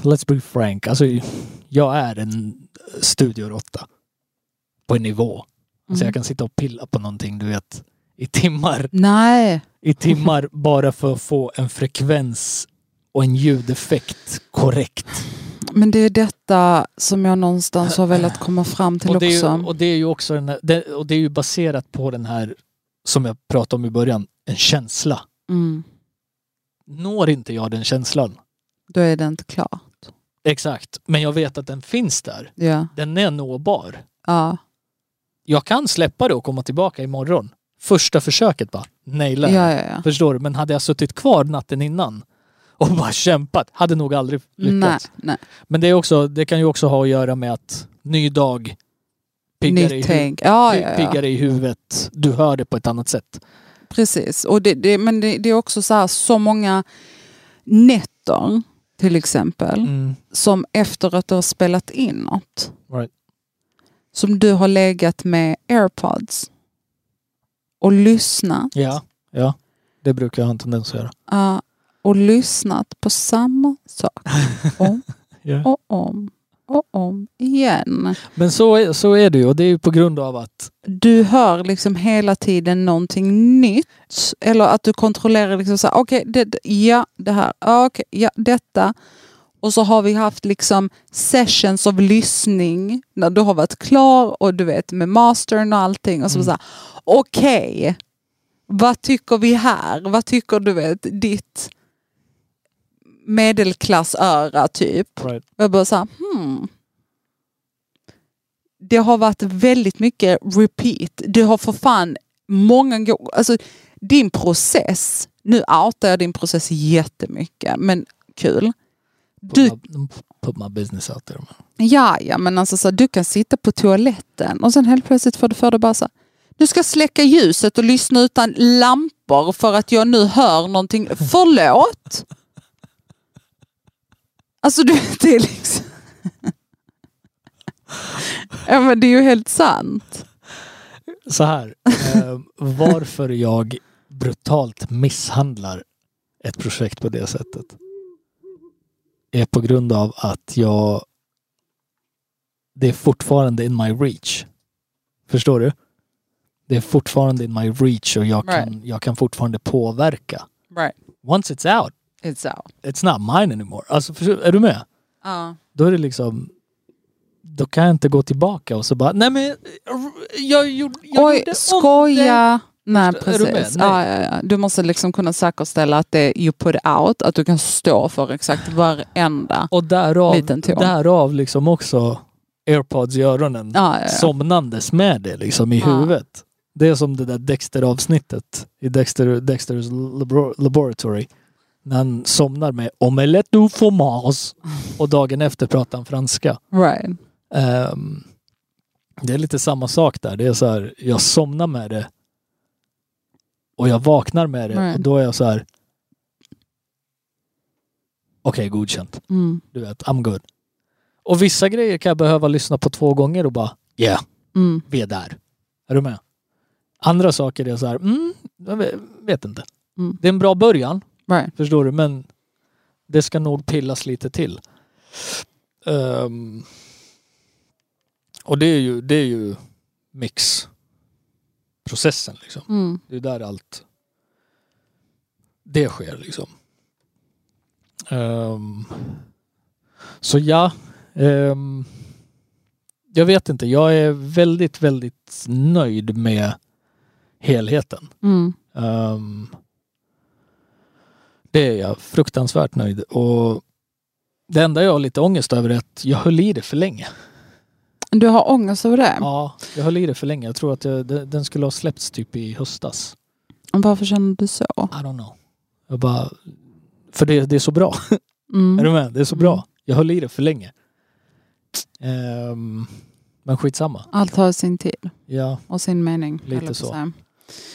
S2: let's be frank. Alltså, jag är en studioråtta. På en nivå.
S1: Mm.
S2: jag kan sitta och pilla på någonting, du vet, i timmar.
S1: Nej.
S2: I timmar bara för att få en frekvens och en ljudeffekt korrekt.
S1: Men det är detta som jag någonstans har velat komma fram till
S2: Och
S1: också.
S2: ju, och det är ju också den här, det, och det är ju baserat på den här, som jag pratade om i början, en känsla.
S1: Mm.
S2: Når inte jag den känslan?
S1: Då är det inte klart.
S2: Exakt. Men jag vet att den finns där.
S1: Ja.
S2: Den är nåbar.
S1: Ja.
S2: Jag kan släppa det och komma tillbaka imorgon. Första försöket bara, naila.
S1: Ja, ja, ja.
S2: Förstår du? Men hade jag suttit kvar natten innan och bara kämpat, hade nog aldrig
S1: Nej,
S2: lyckats.
S1: nej.
S2: Men det, är också, det kan ju också ha att göra med att ny dag, piggare, i, hu-.
S1: Ja, ja, ja.
S2: piggare i huvudet. Du hör det på ett annat sätt.
S1: Precis. Och det, det, men det, det är också så här så många nätter till exempel
S2: Mm.
S1: som efter att du har spelat in något
S2: Right.
S1: som du har legat med airpods och lyssnat
S2: Ja, ja. Det brukar jag ha en tendens att göra.
S1: ja, och lyssnat på samma sak om
S2: Ja.
S1: och om och om igen.
S2: Men så är, så är det ju och det är ju på grund av att
S1: Du hör liksom hela tiden någonting nytt eller att du kontrollerar liksom så här, okej, det- ja, det här, okej, ja, detta. Och så har vi haft liksom sessions av lyssning när du har varit klar och du vet med mastern och allting och så,
S2: Mm.
S1: så här, okej, vad tycker vi här? Vad tycker du vet ditt medelklassöra typ?
S2: right.
S1: Jag bara så här, hmm. Det har varit väldigt mycket repeat. Du har för fan många gånger, alltså din process, nu outar jag din process jättemycket, men kul. Du,
S2: Put, my, put my business out there. Man.
S1: ja, ja, men alltså så, du kan sitta på toaletten och sen helt plötsligt får du för dig bara så här, du ska släcka ljuset och lyssna utan lampor för att jag nu hör någonting. Förlåt? Alltså du vet, det är liksom... ja men det är ju helt sant.
S2: Så här. Eh, varför jag brutalt misshandlar ett projekt på det sättet är på grund av att jag det är fortfarande in my reach. Förstår du? Det är fortfarande in my reach och jag kan, jag kan fortfarande påverka.
S1: Right.
S2: Once it's out,
S1: It's out.
S2: it's not mine anymore. Alltså, är du med?
S1: Ja.
S2: Då är det liksom då kan jag inte gå tillbaka och så bara, nej men jag, gjorde, jag
S1: Oj,
S2: gjorde
S1: skoja. Nej
S2: du
S1: precis.
S2: Nej.
S1: Ja, ja, ja. Du måste liksom kunna säkerställa att det är you put out, att du kan stå för exakt varenda
S2: Och därav,
S1: liten ton.
S2: därav liksom också airpods i öronen. Somnandes med det liksom i huvudet. Det är som det där Dexter-avsnittet i Dexter, Dexters labor- Laboratory. När han somnar med omelette du fromage och dagen efter pratar han franska.
S1: Right.
S2: Ehm, det är lite samma sak där. Det är så här, jag somnar med det och jag vaknar med det
S1: Right.
S2: och då är jag så här. Okej, godkänt.
S1: Mm.
S2: Du vet, I'm good. Och vissa grejer kan jag behöva lyssna på två gånger och bara, yeah,
S1: Mm.
S2: vi är där. Är du med? Andra saker är så här, mm, jag vet- vet inte.
S1: Mm.
S2: Det är en bra början,
S1: Right.
S2: förstår du, men det ska nog pillas lite till. Ehm, och det är ju, det är ju mixprocessen liksom.
S1: Mm.
S2: Det är där allt det sker liksom. Ehm, så ja, ehm, jag vet inte. Jag är väldigt, väldigt nöjd med helheten.
S1: Mm.
S2: Ehm, det är jag fruktansvärt nöjd. Och det enda jag har lite ångest över är att jag höll i det för länge.
S1: Du har ångest över det?
S2: Ja, jag höll i det för länge. Jag tror att jag, den skulle ha släppts typ i höstas.
S1: Varför känner du så?
S2: I don't know. Jag bara... För det, det är så bra.
S1: Mm.
S2: Är du med? Det är så bra.
S1: Mm.
S2: Jag höll i det för länge. Ehm, men skitsamma.
S1: Allt har sin tid
S2: Ja,
S1: och sin mening.
S2: Lite så.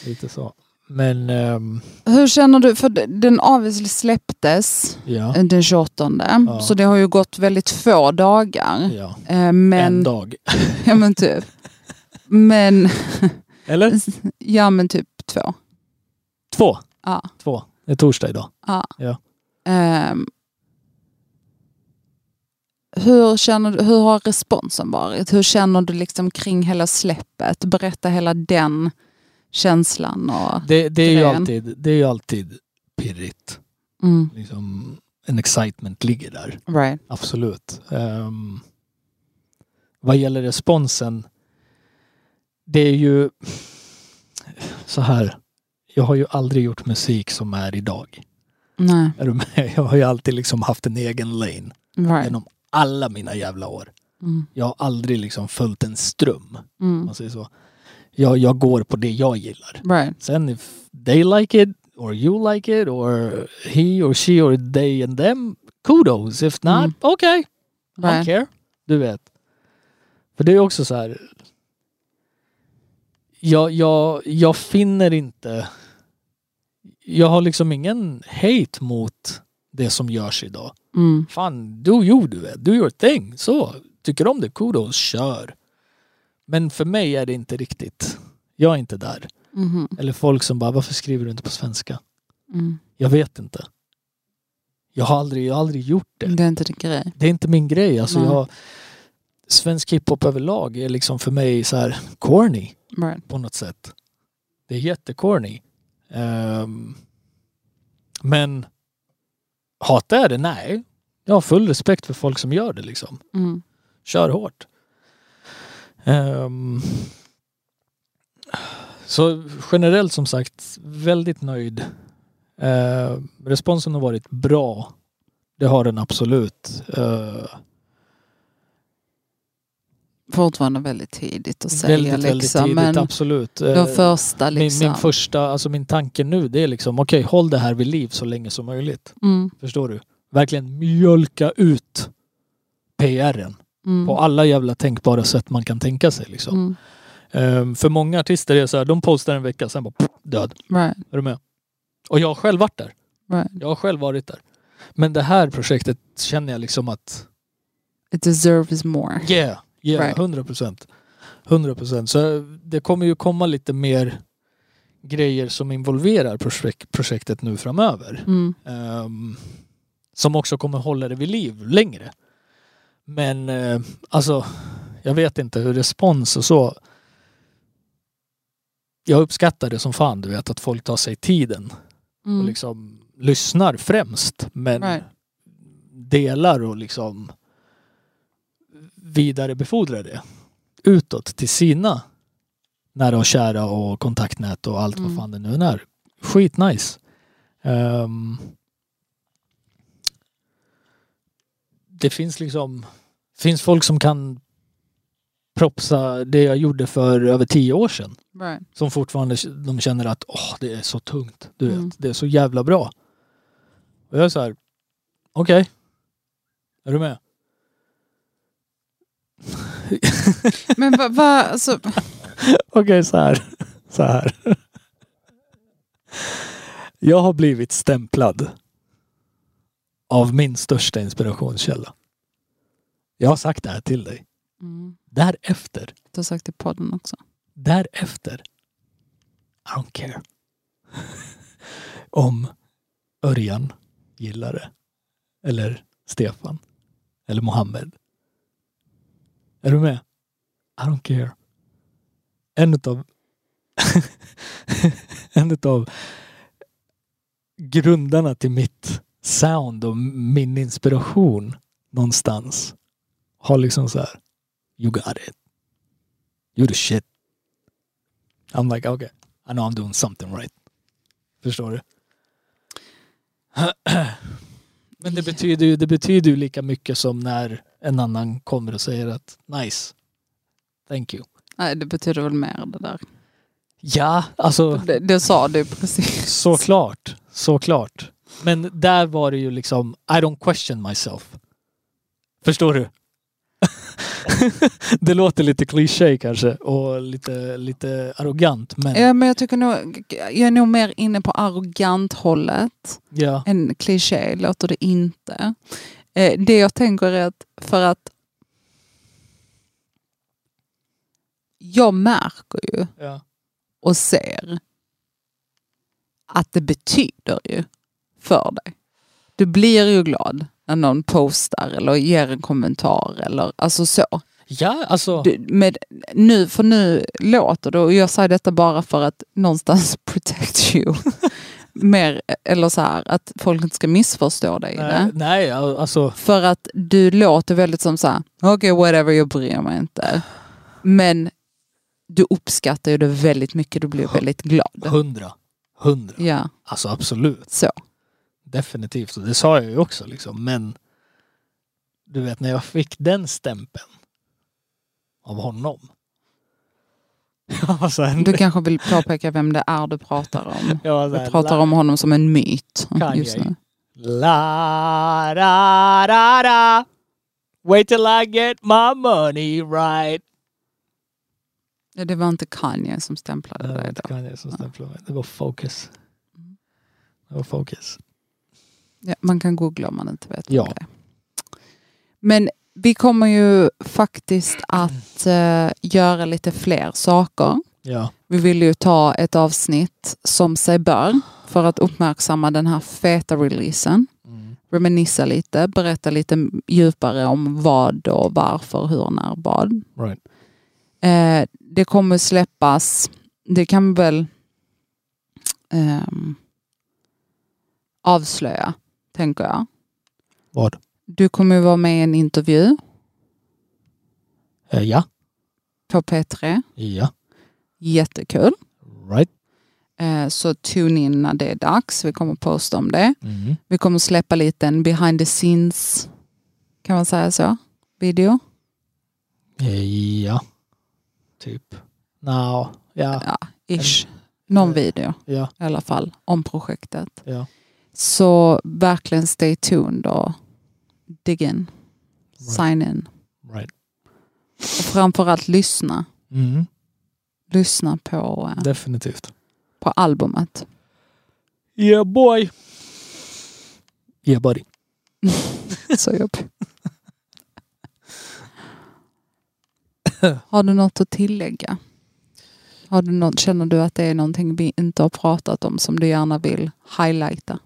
S2: lite så. Men ehm,
S1: Hur känner du? För den obviously släpptes
S2: ja.
S1: den 28.
S2: Ja.
S1: Så det har ju gått väldigt få dagar.
S2: ja.
S1: Eh,
S2: En
S1: Men,
S2: dag.
S1: ja men typ. Men,
S2: Eller?
S1: ja men typ två.
S2: Två.
S1: Ja.
S2: Två. Det är torsdag idag.
S1: ja.
S2: Ja.
S1: Ehm, hur, känner du, hur har responsen varit? Hur känner du liksom kring hela släppet? Berätta hela den känslan. Och,
S2: Det, det, är ju alltid, det är ju alltid pirrigt.
S1: mm,
S2: Liksom, en excitement ligger där.
S1: right.
S2: Absolut. Um, vad gäller responsen. Det är ju så här. Jag har ju aldrig gjort musik som är idag.
S1: Nej,
S2: Är du med? Jag har ju alltid liksom haft en egen lane
S1: right.
S2: genom alla mina jävla år.
S1: Mm,
S2: Jag har aldrig liksom följt en ström.
S1: Mm,
S2: man säger så. Jag, jag går på det jag gillar.
S1: right.
S2: Sen if they like it or you like it or he or she or they and them, kudos. If not,
S1: Mm.
S2: okay. I don't care. Du vet. För det är också så här. Jag, jag, jag finner inte... Jag har liksom ingen hate mot det som görs idag.
S1: Mm,
S2: Fan, do you du vet. Do your thing. Så. Tycker om det, kudos, kör. Men för mig är det inte riktigt. Jag är inte där.
S1: mhm,
S2: Eller folk som bara, varför skriver du inte på svenska?
S1: mm.
S2: Jag vet inte. Jag har aldrig, jag har aldrig gjort det.
S1: Det är inte din grej.
S2: Det är inte min grej. Alltså
S1: Nej.
S2: jag, svensk hiphop överlag är liksom för mig så här corny
S1: Right.
S2: på något sätt. Det är jättecorny. Um, men hatar jag det? Nej. Jag har full respekt för folk som gör det liksom.
S1: Mm,
S2: Kör hårt. Ehm, så generellt som sagt väldigt nöjd. Uh, responsen har varit bra. Det har den absolut. Eh,
S1: fortfarande väldigt tidigt att säga
S2: väldigt, väldigt
S1: liksom.
S2: tidigt,
S1: men
S2: absolut.
S1: de
S2: Eh,
S1: första
S2: min,
S1: liksom.
S2: min första, alltså min tanke nu det är liksom okej, håll det här vid liv så länge som möjligt.
S1: mm,
S2: Förstår du? Verkligen mjölka ut PRen
S1: mm,
S2: på alla jävla tänkbara sätt man kan tänka sig. Liksom.
S1: mm,
S2: Ehm, för många artister är så här, de postar en vecka, sen bara pff, död.
S1: right,
S2: Är du med? Och jag har själv varit där.
S1: right.
S2: Jag har själv varit där. Men det här projektet känner jag liksom att,
S1: It deserves more.
S2: yeah, yeah,
S1: Right.
S2: 100 procent. 100 procent. Så det kommer ju komma lite mer grejer som involverar projek- projektet nu framöver.
S1: Mm,
S2: Ehm, som också kommer hålla det vid liv längre. Men eh, alltså, jag vet inte hur respons och så. Jag uppskattar det som fan, du vet, att folk tar sig tiden
S1: mm,
S2: och liksom lyssnar främst. Men
S1: Right.
S2: delar och liksom vidarebefordrar det utåt till sina nära och kära och kontaktnät och allt
S1: Mm.
S2: vad fan det nu är. Skitnice. Um, det finns liksom finns folk som kan propsa det jag gjorde för över tio år sedan.
S1: right.
S2: Som fortfarande de känner att åh, det är så tungt. Du vet,
S1: Mm.
S2: det är så jävla bra. Och jag är så här, okej. Är du med?
S1: Men vad, va, alltså,
S2: Okej, så här. Så här. Jag har blivit stämplad av min största inspirationskälla. Jag har sagt det här till dig.
S1: mm,
S2: Därefter,
S1: du har sagt i podden också.
S2: därefter, I don't care. Om Örjan gillar det. Eller Stefan. eller Mohammed. Är du med? I don't care. En utav en utav grundarna till mitt sound och min inspiration någonstans har liksom så här You got it. You the shit. I'm like okay, I know I'm doing something right. Förstår du? Men det betyder ju det betyder ju lika mycket som när en annan kommer och säger att nice. Thank you.
S1: Nej, det betyder väl mer det där.
S2: Ja, alltså
S1: Det, det sa du precis.
S2: såklart. Såklart. Men där var det ju liksom I don't question myself. Förstår du? det låter lite kliché kanske och lite, lite arrogant men
S1: Ja, men jag tycker nog, jag är nog mer inne på arrogant hållet.
S2: ja.
S1: En kliché låter det inte. Eh, det jag tänker är att för att jag märker ju
S2: ja.
S1: och ser att det betyder ju för dig. Du blir ju glad när någon postar eller ger en kommentar eller alltså så.
S2: Ja, alltså.
S1: Du, med, nu, för nu låter det, och jag säger detta bara för att någonstans protect you. Mer, eller så här, att folk inte ska missförstå dig
S2: nej,
S1: det.
S2: nej, alltså.
S1: För att du låter väldigt som så här, okej okay, whatever, jag bryr mig inte. Men du uppskattar ju det väldigt mycket, du blir väldigt glad.
S2: Hundra. Hundra.
S1: Ja,
S2: Alltså absolut.
S1: så.
S2: Definitivt. Och det sa jag ju också liksom. Men du vet när jag fick den stämpeln av honom. Så här,
S1: Du kanske vill påpeka vem det är du pratar om.
S2: så här,
S1: Du pratar
S2: la-
S1: om honom som en myt
S2: Kanye.
S1: just nu.
S2: La da da da. Wait till I get my money right.
S1: Ja, det var inte Kanye som stämplade dig då.
S2: Kanye som stämplade mig. Det var Focus. Det var Focus.
S1: Ja, man kan googla om man inte vet
S2: Ja.
S1: vad det är. Men vi kommer ju faktiskt att eh, göra lite fler saker.
S2: Ja.
S1: Vi vill ju ta ett avsnitt som sig bör för att uppmärksamma den här feta releasen.
S2: Mm.
S1: Reminissa lite, berätta lite djupare om vad och varför, hur, när, vad.
S2: Right.
S1: Eh, det kommer släppas, det kan väl ehm, avslöja, tänker jag.
S2: Vad?
S1: Du kommer ju vara med i en intervju
S2: Eh, ja.
S1: på P3.
S2: Ja.
S1: Jättekul.
S2: Right.
S1: Eh, så tune in när det är dags. Vi kommer posta om det.
S2: Mm.
S1: Vi kommer släppa lite en behind the scenes, kan man säga så, video.
S2: Eh, Ja. Typ. No. Ja.
S1: Ja, ish. Någon video
S2: Ja.
S1: i alla fall om projektet.
S2: Ja.
S1: Så verkligen stay tuned och dig in.
S2: Right.
S1: Sign in.
S2: Right.
S1: Och framförallt lyssna.
S2: Mm.
S1: Lyssna på, eh,
S2: Definitivt.
S1: på albumet.
S2: Yeah boy. Yeah buddy.
S1: Så jobbigt. Har du något att tillägga? Har du något, känner du att det är någonting vi inte har pratat om som du gärna vill highlighta?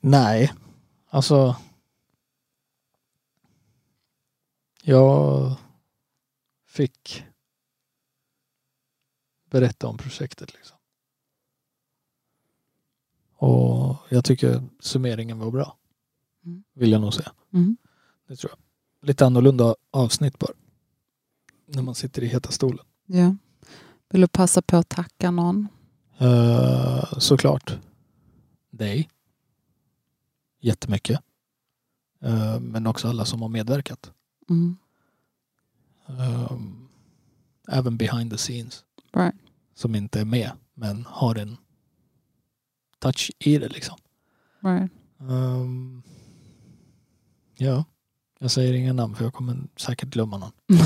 S2: Nej. Alltså. Jag fick berätta om projektet. Liksom. Och jag tycker summeringen var bra.
S1: Mm.
S2: Vill jag nog säga.
S1: Mm.
S2: Det tror jag. Lite annorlunda avsnitt bara. När man sitter i heta stolen.
S1: Ja. Vill du passa på att tacka någon?
S2: Uh, såklart. Dig. Jättemycket. Uh, men också alla som har medverkat.
S1: Mm.
S2: Um, även behind the scenes.
S1: Right.
S2: Som inte är med men har en touch i det liksom.
S1: Right.
S2: Um, ja, jag säger inga namn för jag kommer säkert glömma någon.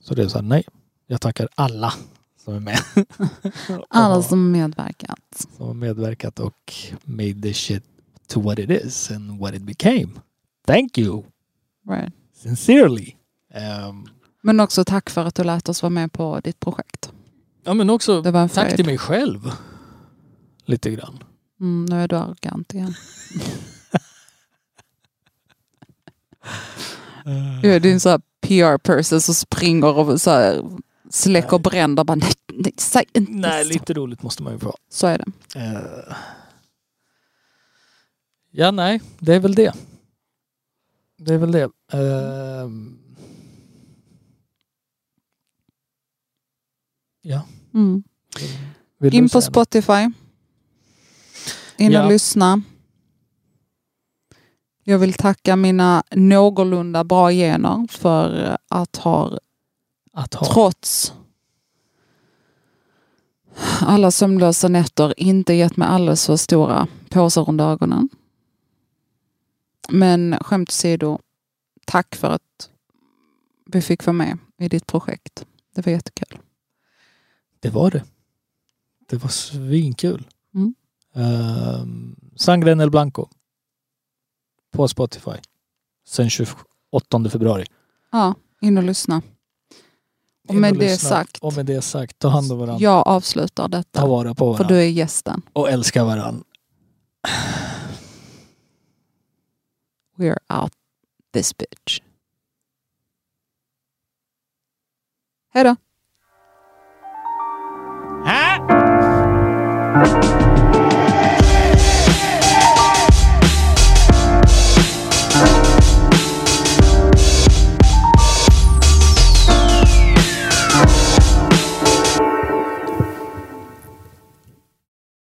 S2: Så det är så här, nej. Jag tackar alla som är med.
S1: Alla som medverkat.
S2: som har medverkat och made this shit to what it is and what it became. Thank you
S1: Right.
S2: sincerely. Um,
S1: Men också tack för att du lät oss vara med på ditt projekt.
S2: ja men också tack
S1: fröjd.
S2: till mig själv. Lite grann.
S1: Mm, nu är du arrogant igen. Jag är din så PR-person som springer och så här släcker bränder. Bara, nej, nej, säg inte
S2: Nej,
S1: så.
S2: lite roligt måste man ju få.
S1: Så är det.
S2: Eh, Ja, nej, det är väl det. Det är väl det. Eh, Ja.
S1: Mm. In på? Spotify. In
S2: Ja.
S1: och lyssna. Jag vill tacka mina någorlunda bra gener för att ha,
S2: Att ha.
S1: trots alla sömnlösa nätter, inte gett mig alldeles för stora påsar under ögonen. Men skämt åsido, tack för att vi fick vara med i ditt projekt. Det var jättekul.
S2: Det var det. Det var svinkul.
S1: Mm.
S2: Um, Sangre en el Blanco. På Spotify. Sen 28 februari.
S1: Ja, in och lyssna. Och med det
S2: lyssna.
S1: sagt,
S2: Och med det sagt, ta hand om varandra.
S1: jag avslutar
S2: Ta
S1: detta.
S2: vara på
S1: För
S2: varandra.
S1: du är gästen.
S2: Och älska varandra.
S1: We are out this bitch. Hej Huh?